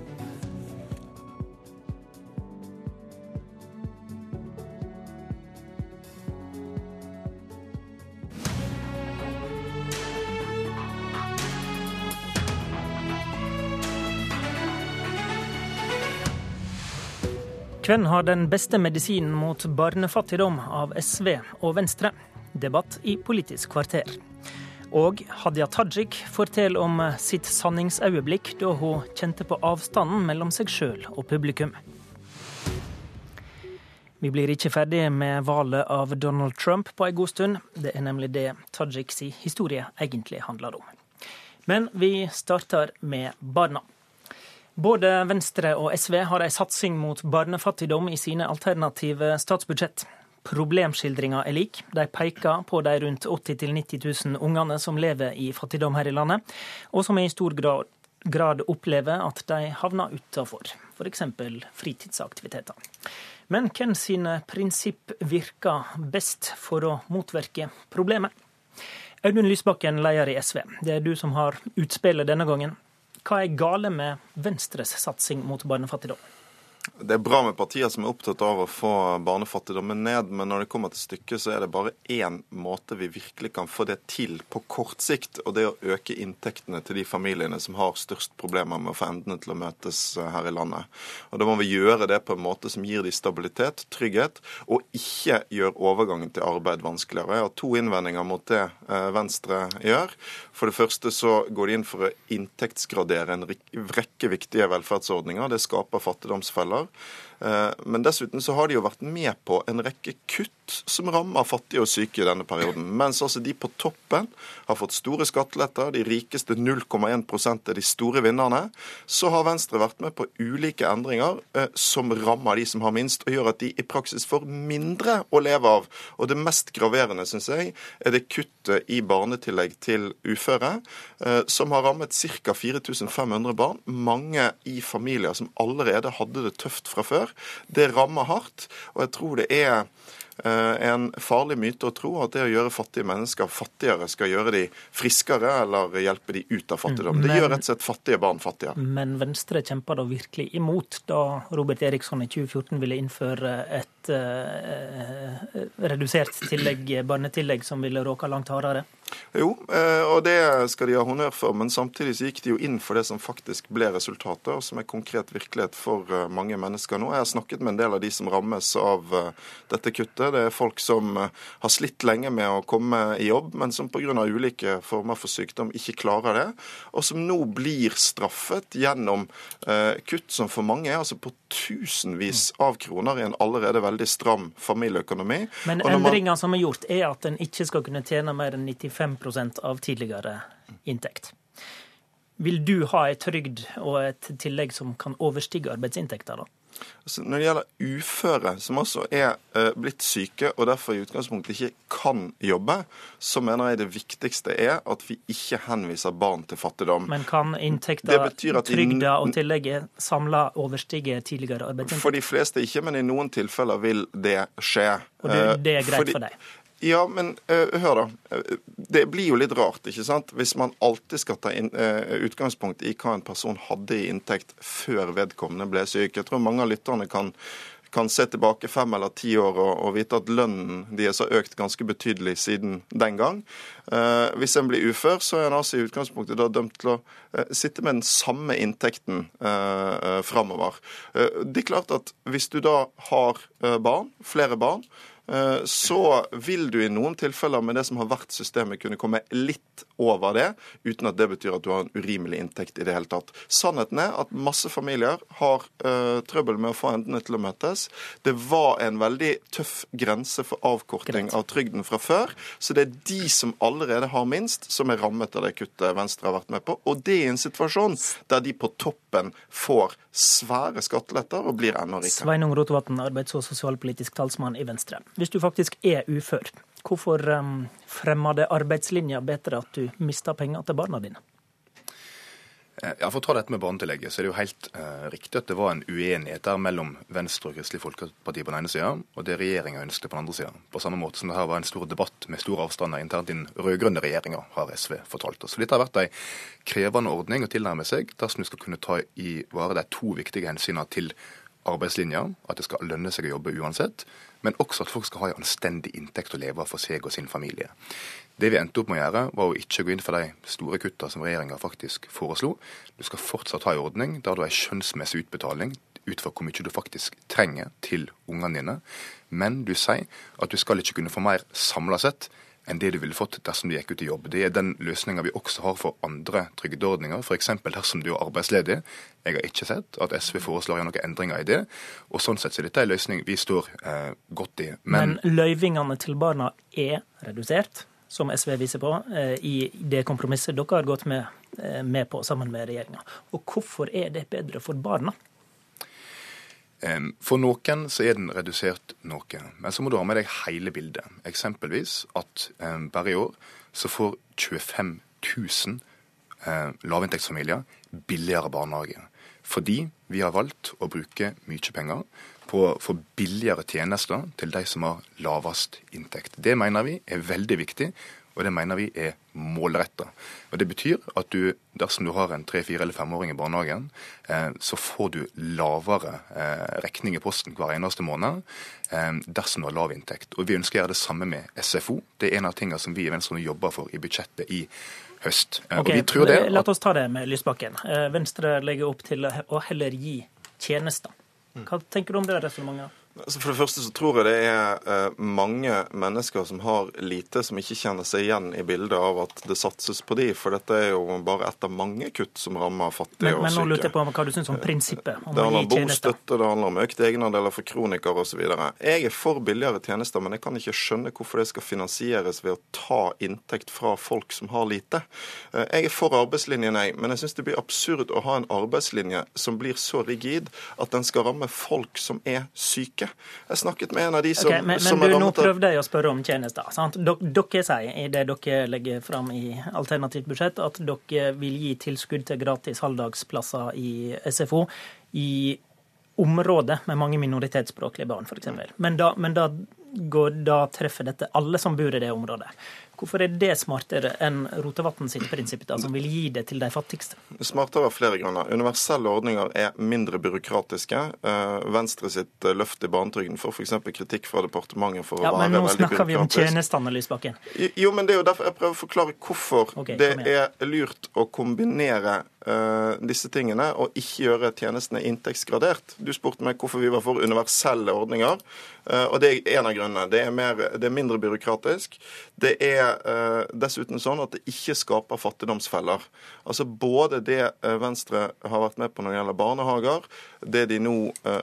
[SPEAKER 8] Hvem har den beste medisinen mot barnefattigdom av SV og Venstre? Debatt i Politisk kvarter. Og Hadia Tajik forteller om sitt sanningsøyeblikk da hun kjente på avstanden mellom seg sjøl og publikum. Vi blir ikke ferdig med valget av Donald Trump på en god stund. Det er nemlig det Tajiks historie egentlig handler om. Men vi starter med barna. Både Venstre og SV har en satsing mot barnefattigdom i sine alternative statsbudsjett. Problemskildringa er lik. De peker på de rundt 80 000-90 000 ungene som lever i fattigdom her i landet, og som i stor grad, opplever at de havner utafor, f.eks. fritidsaktiviteter. Men hvem sine prinsipp virker best for å motvirke problemet? Audun Lysbakken, leder i SV. Det er du som har utspillet denne gangen. Hva er gale med Venstres satsing mot barnefattigdom?
[SPEAKER 5] Det er bra med partier som er opptatt av å få barnefattigdommen ned, men når det kommer til stykket, så er det bare én måte vi virkelig kan få det til på kort sikt, og det er å øke inntektene til de familiene som har størst problemer med å få endene til å møtes eh, her i landet. Og Da må vi gjøre det på en måte som gir de stabilitet, trygghet, og ikke gjør overgangen til arbeid vanskeligere. Jeg har to innvendinger mot det eh, Venstre gjør. For det første så går de inn for å inntektsgradere en rekke viktige velferdsordninger. Det skaper fattigdomsfeller. Eh, men dessuten så har de jo vært med på en rekke kutt som rammer fattige og syke i denne perioden. Mens altså de på toppen har fått store skatteletter, de rikeste 0,1 er de store vinnerne, så har Venstre vært med på ulike endringer eh, som rammer de som har minst, og gjør at de i praksis får mindre å leve av. Og det mest graverende, syns jeg, er det kuttet i barnetillegg til uføre, eh, som har rammet ca. 4500 barn, mange i familier som allerede hadde det tøft fra før. Det rammer hardt, og jeg tror det er en farlig myte å tro at det å gjøre fattige mennesker fattigere skal gjøre de friskere eller hjelpe de ut av fattigdom. Det gjør rett og slett fattige barn fattigere.
[SPEAKER 8] Men Venstre kjempa da virkelig imot da Robert Eriksson i 2014 ville innføre et et eh, redusert tillegg, barnetillegg som ville råka langt hardere?
[SPEAKER 5] Jo, eh, og det skal de ha honnør for, men samtidig så gikk de jo inn for det som faktisk ble resultatet, og som er konkret virkelighet for mange mennesker nå. Jeg har snakket med en del av de som rammes av dette kuttet. Det er folk som har slitt lenge med å komme i jobb, men som pga. ulike former for sykdom ikke klarer det, og som nå blir straffet gjennom kutt som for mange er altså på tusenvis av kroner i en allerede veldig stram familieøkonomi.
[SPEAKER 8] Men endringene man... som er gjort, er at en ikke skal kunne tjene mer enn 95% av tidligere inntekt. Vil du ha et trygd og et tillegg som kan overstige arbeidsinntekta, da?
[SPEAKER 5] Altså, når det gjelder uføre, som også er uh, blitt syke og derfor i utgangspunktet ikke kan jobbe, så mener jeg det viktigste er at vi ikke henviser barn til fattigdom.
[SPEAKER 8] Men kan inntekter, trygda og tillegget samla overstige tidligere arbeidsinntekt?
[SPEAKER 5] For de fleste ikke, men i noen tilfeller vil det skje.
[SPEAKER 8] Og det, det er greit Fordi, for deg?
[SPEAKER 5] Ja, men uh, hør da. Det blir jo litt rart, ikke sant? Hvis man alltid skal ta inn, uh, utgangspunkt i hva en person hadde i inntekt før vedkommende ble syk. Jeg tror mange av lytterne kan, kan se tilbake fem eller ti år og, og, vite at lønnen deres har økt ganske betydelig siden den gang. Uh, hvis en blir ufør, så er en altså i utgangspunktet da dømt til å uh, sitte med den samme inntekten uh, framover. det er klart at hvis du da har barn, flere barn, Eh, så vil du i noen tilfeller med det som har vært systemet, kunne komme litt over det, uten at det betyr at du har en urimelig inntekt i det hele tatt. Sannheten er at masse familier har uh, trøbbel med å få endene til å møtes. Det var en veldig tøff grense for avkorting Greit. av trygden fra før, så det er de som allerede har minst, som er rammet av det kuttet Venstre har vært med på. Og det i en situasjon der de på toppen får svære skatteletter og blir enda rikere.
[SPEAKER 8] Sveinung Rotevatn, arbeids- og sosialpolitisk talsmann i Venstre. Hvis du faktisk er ufør, hvorfor um, fremmer det arbeidslinja bedre at du mister penger til barna dine?
[SPEAKER 48] Eh, ja, For å ta dette med barnetillegget, så er det jo helt eh, riktig at det var en uenighet der mellom Venstre og Kristelig Folkeparti på den ene sida, og det regjeringa ønsket på den andre sida. På samme måte som det her var en stor debatt med store avstander internt i den rød-grønne regjeringa, har SV fortalt oss. Så dette har vært ei krevende ordning å tilnærme seg dersom vi skal kunne ta i vare de to viktige hensynene til arbeidslinja, at det skal lønne seg å jobbe uansett, men også at folk skal ha en anstendig inntekt å leve av for seg og sin familie. Det vi endte opp med å gjøre, var å ikke gå inn for de store kutta som regjeringa faktisk foreslo. Du skal fortsatt ha en ordning der du har en skjønnsmessig utbetaling ut fra hvor mye du faktisk trenger til ungene dine. Men du sier at du skal ikke kunne få mer samla sett enn det du ville fått dersom du gikk ut i jobb. Det er den løsninga vi også har for andre trygdeordninger, f.eks. dersom du er arbeidsledig. Jeg har ikke sett at SV foreslår noen endringer i det. og Sånn sett så er dette en løsning vi står eh, godt i.
[SPEAKER 8] Men, Men løyvingene til barna er redusert, som SV viser på, eh, i det kompromisset dere har gått med, eh, med på sammen med regjeringa. Hvorfor er det bedre for barna?
[SPEAKER 48] For noen så er den redusert noe, men så må du ha med deg hele bildet. Eksempelvis at bare i år så får 25 000 eh, lavinntektsfamilier billigere barnehage. Fordi vi har valgt å bruke mye penger på å få billigere tjenester til de som har lavest inntekt. Det mener vi er veldig viktig og det mener vi er målretta. Det betyr at du, dersom du har en tre, fire eller femåring i barnehagen, eh, så får du lavere eh, regning i posten hver eneste måned eh, dersom du har lav inntekt. Og Vi ønsker å gjøre det samme med SFO. Det er en av tingene som vi i Venstre nå jobber for i budsjettet i høst.
[SPEAKER 8] Okay, det, La oss ta det med Lysbakken. Venstre legger opp til å heller gi tjenester. Hva tenker du om det resonnementet?
[SPEAKER 5] Altså, for det første så tror jeg det er eh, mange mennesker som har lite, som ikke kjenner seg igjen i bildet av at det satses på de, for dette er jo bare ett av mange kutt som rammer fattige men, og syke.
[SPEAKER 8] Men nå lurer jeg på hva du syns om prinsippet om
[SPEAKER 5] det handler om bostøtte, det handler om økte egenandeler for kronikere osv. Jeg er for billigere tjenester, men jeg kan ikke skjønne hvorfor det skal finansieres ved å ta inntekt fra folk som har lite. Eh, jeg er for arbeidslinjen, jeg, men jeg syns det blir absurd å ha en arbeidslinje som blir så rigid at den skal ramme folk som er syke ikke. Jeg snakket med en av de som, okay,
[SPEAKER 8] men,
[SPEAKER 5] som
[SPEAKER 8] men du, Nå prøvde jeg å spørre om tjenester. sant? Dere sier i det dere legger fram i alternativt budsjett, at dere vil gi tilskudd til gratis halvdagsplasser i SFO i områder med mange minoritetsspråklige barn, f.eks. Men, da, men da, går, da treffer dette alle som bor i det området. Hvorfor er det smartere enn Rotevatn sitt prinsipp, da, som vil gi det til de fattigste?
[SPEAKER 5] Smartere av flere grunner. Universelle ordninger er mindre byråkratiske. Eh, Venstre sitt eh, løft i barnetrygden får f.eks. kritikk fra departementet for
[SPEAKER 8] ja,
[SPEAKER 5] å være
[SPEAKER 8] veldig
[SPEAKER 5] byråkratisk.
[SPEAKER 8] Men nå snakker vi om tjenestene, Lysbakken.
[SPEAKER 5] Jo, men det er jo derfor jeg prøver å forklare hvorfor
[SPEAKER 8] okay,
[SPEAKER 5] det er lurt å kombinere disse tingene og ikke gjøre tjenestene inntektsgradert. Du spurte meg hvorfor vi var for universelle ordninger. Uh, og Det er en av grunnene. Det er, mer, det er mindre byråkratisk. Det er uh, dessuten sånn at det ikke skaper fattigdomsfeller. Altså Både det Venstre har vært med på når det gjelder barnehager, det de nå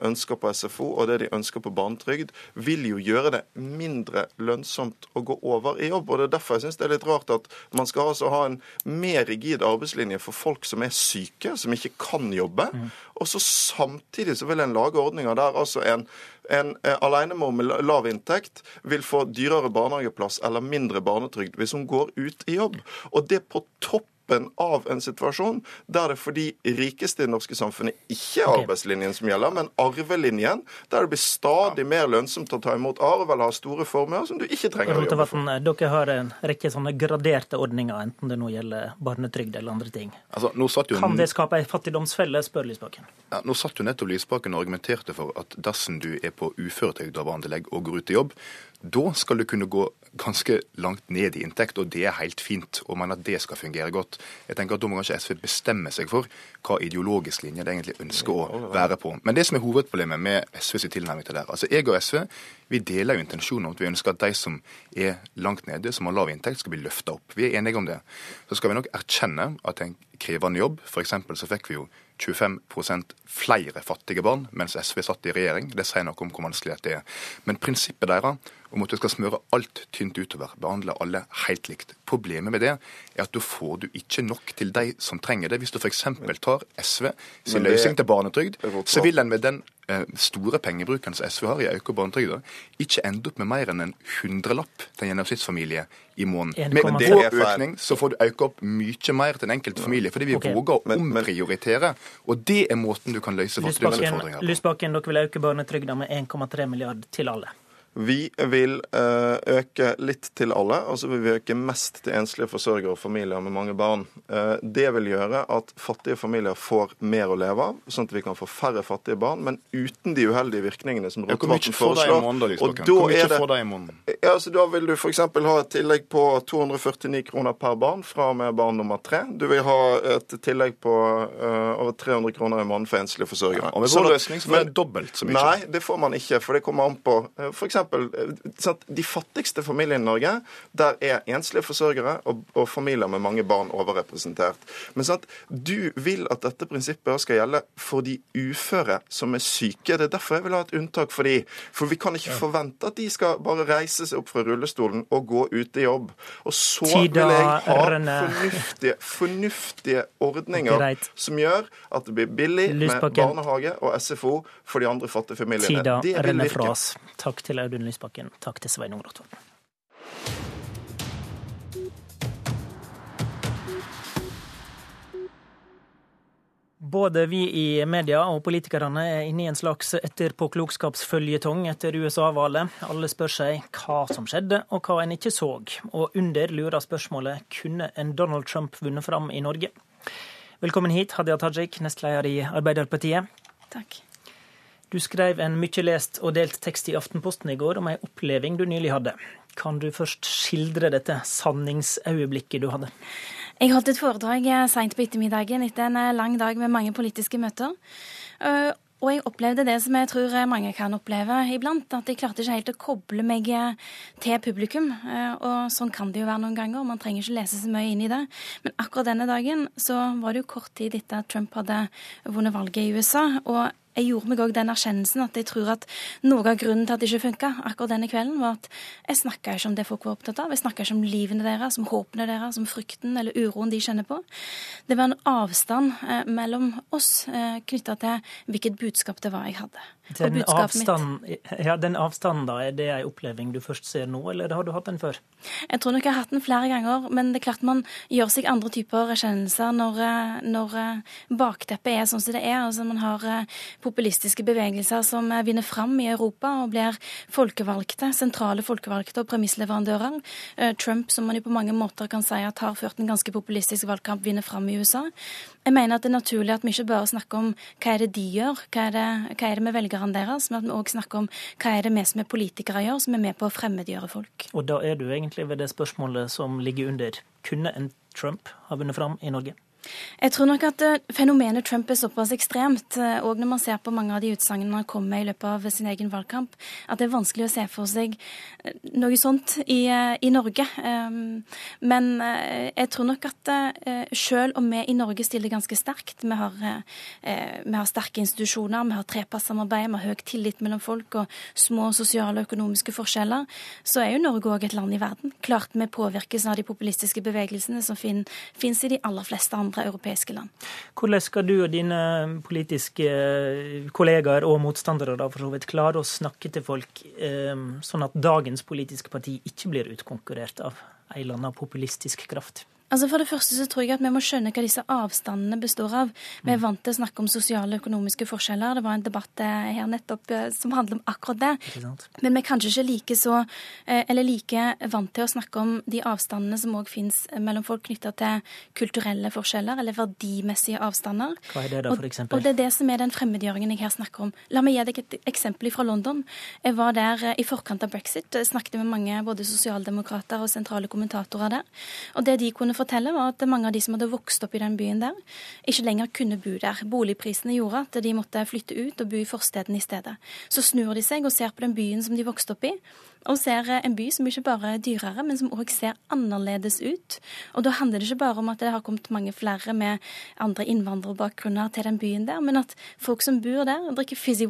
[SPEAKER 5] ønsker på SFO og det de ønsker på barnetrygd, vil jo gjøre det mindre lønnsomt å gå over i jobb. og Det er derfor jeg synes det er litt rart at man skal altså ha en mer rigid arbeidslinje for folk som er syke, som ikke kan jobbe. Mm. Og så samtidig så vil en lage ordninger der altså en en eh, alenemor med lav inntekt vil få dyrere barnehageplass eller mindre barnetrygd hvis hun går ut i jobb. Og det på topp av en situasjon der det for de rikeste i det norske samfunnet ikke er arbeidslinjen som gjelder, men arvelinjen, der det blir stadig mer lønnsomt å ta imot arv eller ha store formuer som du ikke trenger å jobbe for.
[SPEAKER 8] Dere har en rekke sånne graderte ordninger, enten det nå gjelder barnetrygd eller andre ting.
[SPEAKER 48] Altså, jo...
[SPEAKER 8] Kan det skape ei fattigdomsfelle, spør Lysbakken.
[SPEAKER 48] Ja, nå satt jo nettopp Lysbakken og argumenterte for at dersom du er på uføretrygd av barnetillegg og går ut i jobb, da skal du kunne gå ganske langt ned i inntekt, og det er helt fint. Og mener at det skal fungere godt. Jeg tenker at Da må kanskje SV bestemme seg for hva ideologisk linje det egentlig ønsker å være på. Men det som er hovedproblemet med SVs tilnærming til det her, altså jeg og SV vi deler jo intensjonen om at vi ønsker at de som er langt nede, som har lav inntekt, skal bli løfta opp. Vi er enige om det. Så skal vi nok erkjenne at det er en krevende jobb. F.eks. så fikk vi jo 25% flere fattige barn mens SV satt i regjering. Det sier noe om hvor vanskelig det er. Men prinsippet deres om at du skal smøre alt tynt utover, behandle alle helt likt. Problemet med det er at da får du ikke nok til de som trenger det. Hvis du f.eks. tar SV sin løsning til barnetrygd, så vil en med den store pengebruken som SV har i økt barnetrygd, ikke ender opp med mer enn en hundrelapp til en gjennomsnittsfamilie i måneden. Med vår økning så får du øke opp mye mer til en enkelte familie, fordi vi okay. våger å omprioritere. Og det er måten du kan løse fattigdomsutfordringer
[SPEAKER 8] på. Lysbakken, dere vil øke barnetrygda med 1,3 milliard til alle.
[SPEAKER 5] Vi vil eh, øke litt til alle, og så vil vi øke mest til enslige forsørgere og familier med mange barn. Eh, det vil gjøre at fattige familier får mer å leve av, sånn at vi kan få færre fattige barn, men uten de uheldige virkningene som Rotevatn foreslår.
[SPEAKER 48] Og da er det,
[SPEAKER 5] ja, altså, da vil du f.eks. ha et tillegg på 249 kroner per barn fra og med barn nummer tre. Du vil ha et tillegg på uh, over 300 kroner i måneden for enslige forsørgere. Ja,
[SPEAKER 48] og med vår løsning så får du dobbelt så mye.
[SPEAKER 5] Nei, det får man ikke, for det kommer an på uh, for eksempel, Eh, de fattigste familiene i Norge, der er enslige forsørgere og, og familier med mange barn overrepresentert. Men sant, du vil at dette prinsippet skal gjelde for de uføre som er syke. Det er derfor jeg vil ha et unntak for de. For vi kan ikke forvente at de skal bare reise seg opp fra rullestolen og gå ut i jobb. Og så vil jeg ha fornuftige, fornuftige ordninger som gjør at det blir billig med barnehage og SFO for de andre fattige familiene.
[SPEAKER 8] Tida det vil virke. Takk til Audun Lysbakken. Takk til Sveinung Rotevatn. Både vi i media og politikerne er inne i en slags etterpåklokskapsføljetong etter USA-valget. Alle spør seg hva som skjedde, og hva en ikke så. Og under lurer spørsmålet kunne en Donald Trump vunnet fram i Norge? Velkommen hit, Hadia Tajik, nestleder i Arbeiderpartiet.
[SPEAKER 49] Takk.
[SPEAKER 8] Du skrev en mye lest og delt tekst i Aftenposten i går om ei oppleving du nylig hadde. Kan du først skildre dette sanningsøyeblikket du hadde?
[SPEAKER 49] Jeg holdt et foredrag eh, seint på ettermiddagen etter en eh, lang dag med mange politiske møter. Eh, og jeg opplevde det som jeg tror mange kan oppleve iblant, at jeg klarte ikke helt å koble meg til publikum. Og sånn kan det jo være noen ganger, man trenger ikke lese så mye inn i det. Men akkurat denne dagen så var det jo kort tid etter at Trump hadde vunnet valget i USA. og jeg gjorde meg òg den erkjennelsen at jeg tror at noe av grunnen til at det ikke funka akkurat denne kvelden, var at jeg snakka ikke om det folk var opptatt av. Jeg snakka ikke om livene deres, om håpene deres, om frykten eller uroen de kjenner på. Det var en avstand eh, mellom oss eh, knytta til hvilket budskap det var jeg hadde. Den,
[SPEAKER 8] avstand, ja, den avstanden, da, er det en oppleving du først ser nå, eller har du hatt den før?
[SPEAKER 49] Jeg tror nok jeg har hatt den flere ganger, men det er klart man gjør seg andre typer erkjennelser når, eh, når eh, bakteppet er sånn som det er. Altså Man har eh, populistiske bevegelser som vinner fram i Europa og blir folkevalgte, sentrale folkevalgte og premissleverandører. Trump, som man jo på mange måter kan si at har ført en ganske populistisk valgkamp, vinner fram i USA. Jeg mener at det er naturlig at vi ikke bare snakker om hva er det de gjør, hva er det, hva er det med velgerne deres, men at vi òg snakker om hva er det vi som er politikere gjør, som er med på å fremmedgjøre folk.
[SPEAKER 8] Og da er du egentlig ved det spørsmålet som ligger under. Kunne en Trump ha vunnet fram i Norge?
[SPEAKER 49] Jeg tror nok at eh, fenomenet Trump er såpass ekstremt, òg eh, når man ser på mange av de utsagnene han kom med i løpet av sin egen valgkamp, at det er vanskelig å se for seg eh, noe sånt i, i Norge. Men jeg tror nok at selv om vi i Norge stiller ganske sterkt, vi har, vi har sterke institusjoner, vi har trepartssamarbeid, vi har høy tillit mellom folk og små sosiale og økonomiske forskjeller, så er jo Norge òg et land i verden. Klart vi påvirkes av de populistiske bevegelsene som finnes i de aller fleste andre andre europeiske land.
[SPEAKER 8] Hvordan skal du og dine politiske kollegaer og motstandere da for så vidt klare å snakke til folk eh, sånn at dagens politiske parti ikke blir utkonkurrert av en eller annen populistisk kraft?
[SPEAKER 49] Altså For det første så tror jeg at vi må skjønne hva disse avstandene består av. Vi er mm. vant til å snakke om sosiale og økonomiske forskjeller. Det var en debatt eh, her nettopp eh, som handler om akkurat det. Men vi er kanskje ikke like så, eh, eller like vant til å snakke om de avstandene som òg finnes mellom folk knytta til kulturelle forskjeller eller verdimessige avstander.
[SPEAKER 8] Hva er det da, for eksempel?
[SPEAKER 49] Og, og det er det som er den fremmedgjøringen jeg her snakker om. La meg gi deg et eksempel fra London. Jeg var der i forkant av brexit, snakket med mange både sosialdemokrater og sentrale kommentatorer der. Og det de kunne fortelle, var at mange av de som hadde vokst opp i den byen der, ikke lenger kunne bo der. Boligprisene gjorde at de måtte flytte ut og bo i forstedene i stedet. Så snur de seg og ser på den byen som de vokste opp i, og ser en by som ikke bare er dyrere, men som òg ser annerledes ut. Og da handler det ikke bare om at det har kommet mange flere med andre innvandrerbakgrunner til den byen der, men at folk som bor der, drikker fizzy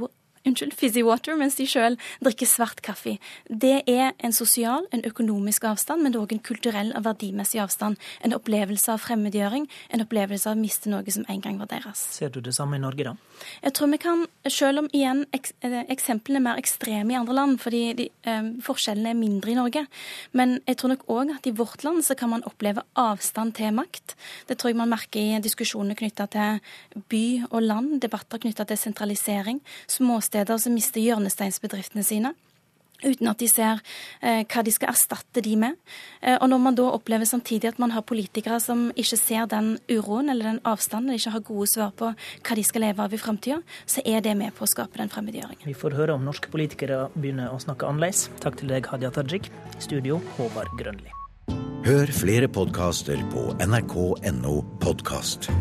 [SPEAKER 49] unnskyld, fizzy water, mens de sjøl drikker svart kaffe. Det er en sosial, en økonomisk avstand, men det er òg en kulturell og verdimessig avstand. En opplevelse av fremmedgjøring, en opplevelse av å miste noe som en gang var deres.
[SPEAKER 8] Ser du det samme i Norge, da?
[SPEAKER 49] Jeg tror vi kan, selv om igjen ek eksemplene er mer ekstreme i andre land, fordi de, eh, forskjellene er mindre i Norge, men jeg tror nok òg at i vårt land så kan man oppleve avstand til makt. Det tror jeg man merker i diskusjonene knytta til by og land, debatter knytta til sentralisering, småsteder verksteder som mister hjørnesteinsbedriftene sine uten at de ser eh, hva de skal erstatte de med. Eh, og når man da opplever samtidig at man har politikere som ikke ser den uroen eller den avstanden, eller ikke har gode svar på hva de skal leve av i framtida, så er det med på å skape den fremmedgjøringen.
[SPEAKER 8] Vi får høre om norske politikere begynner å snakke annerledes. Takk til deg, Hadia Tajik. Studio, Håvard Grønli.
[SPEAKER 50] Hør flere podkaster på nrk.no podkast.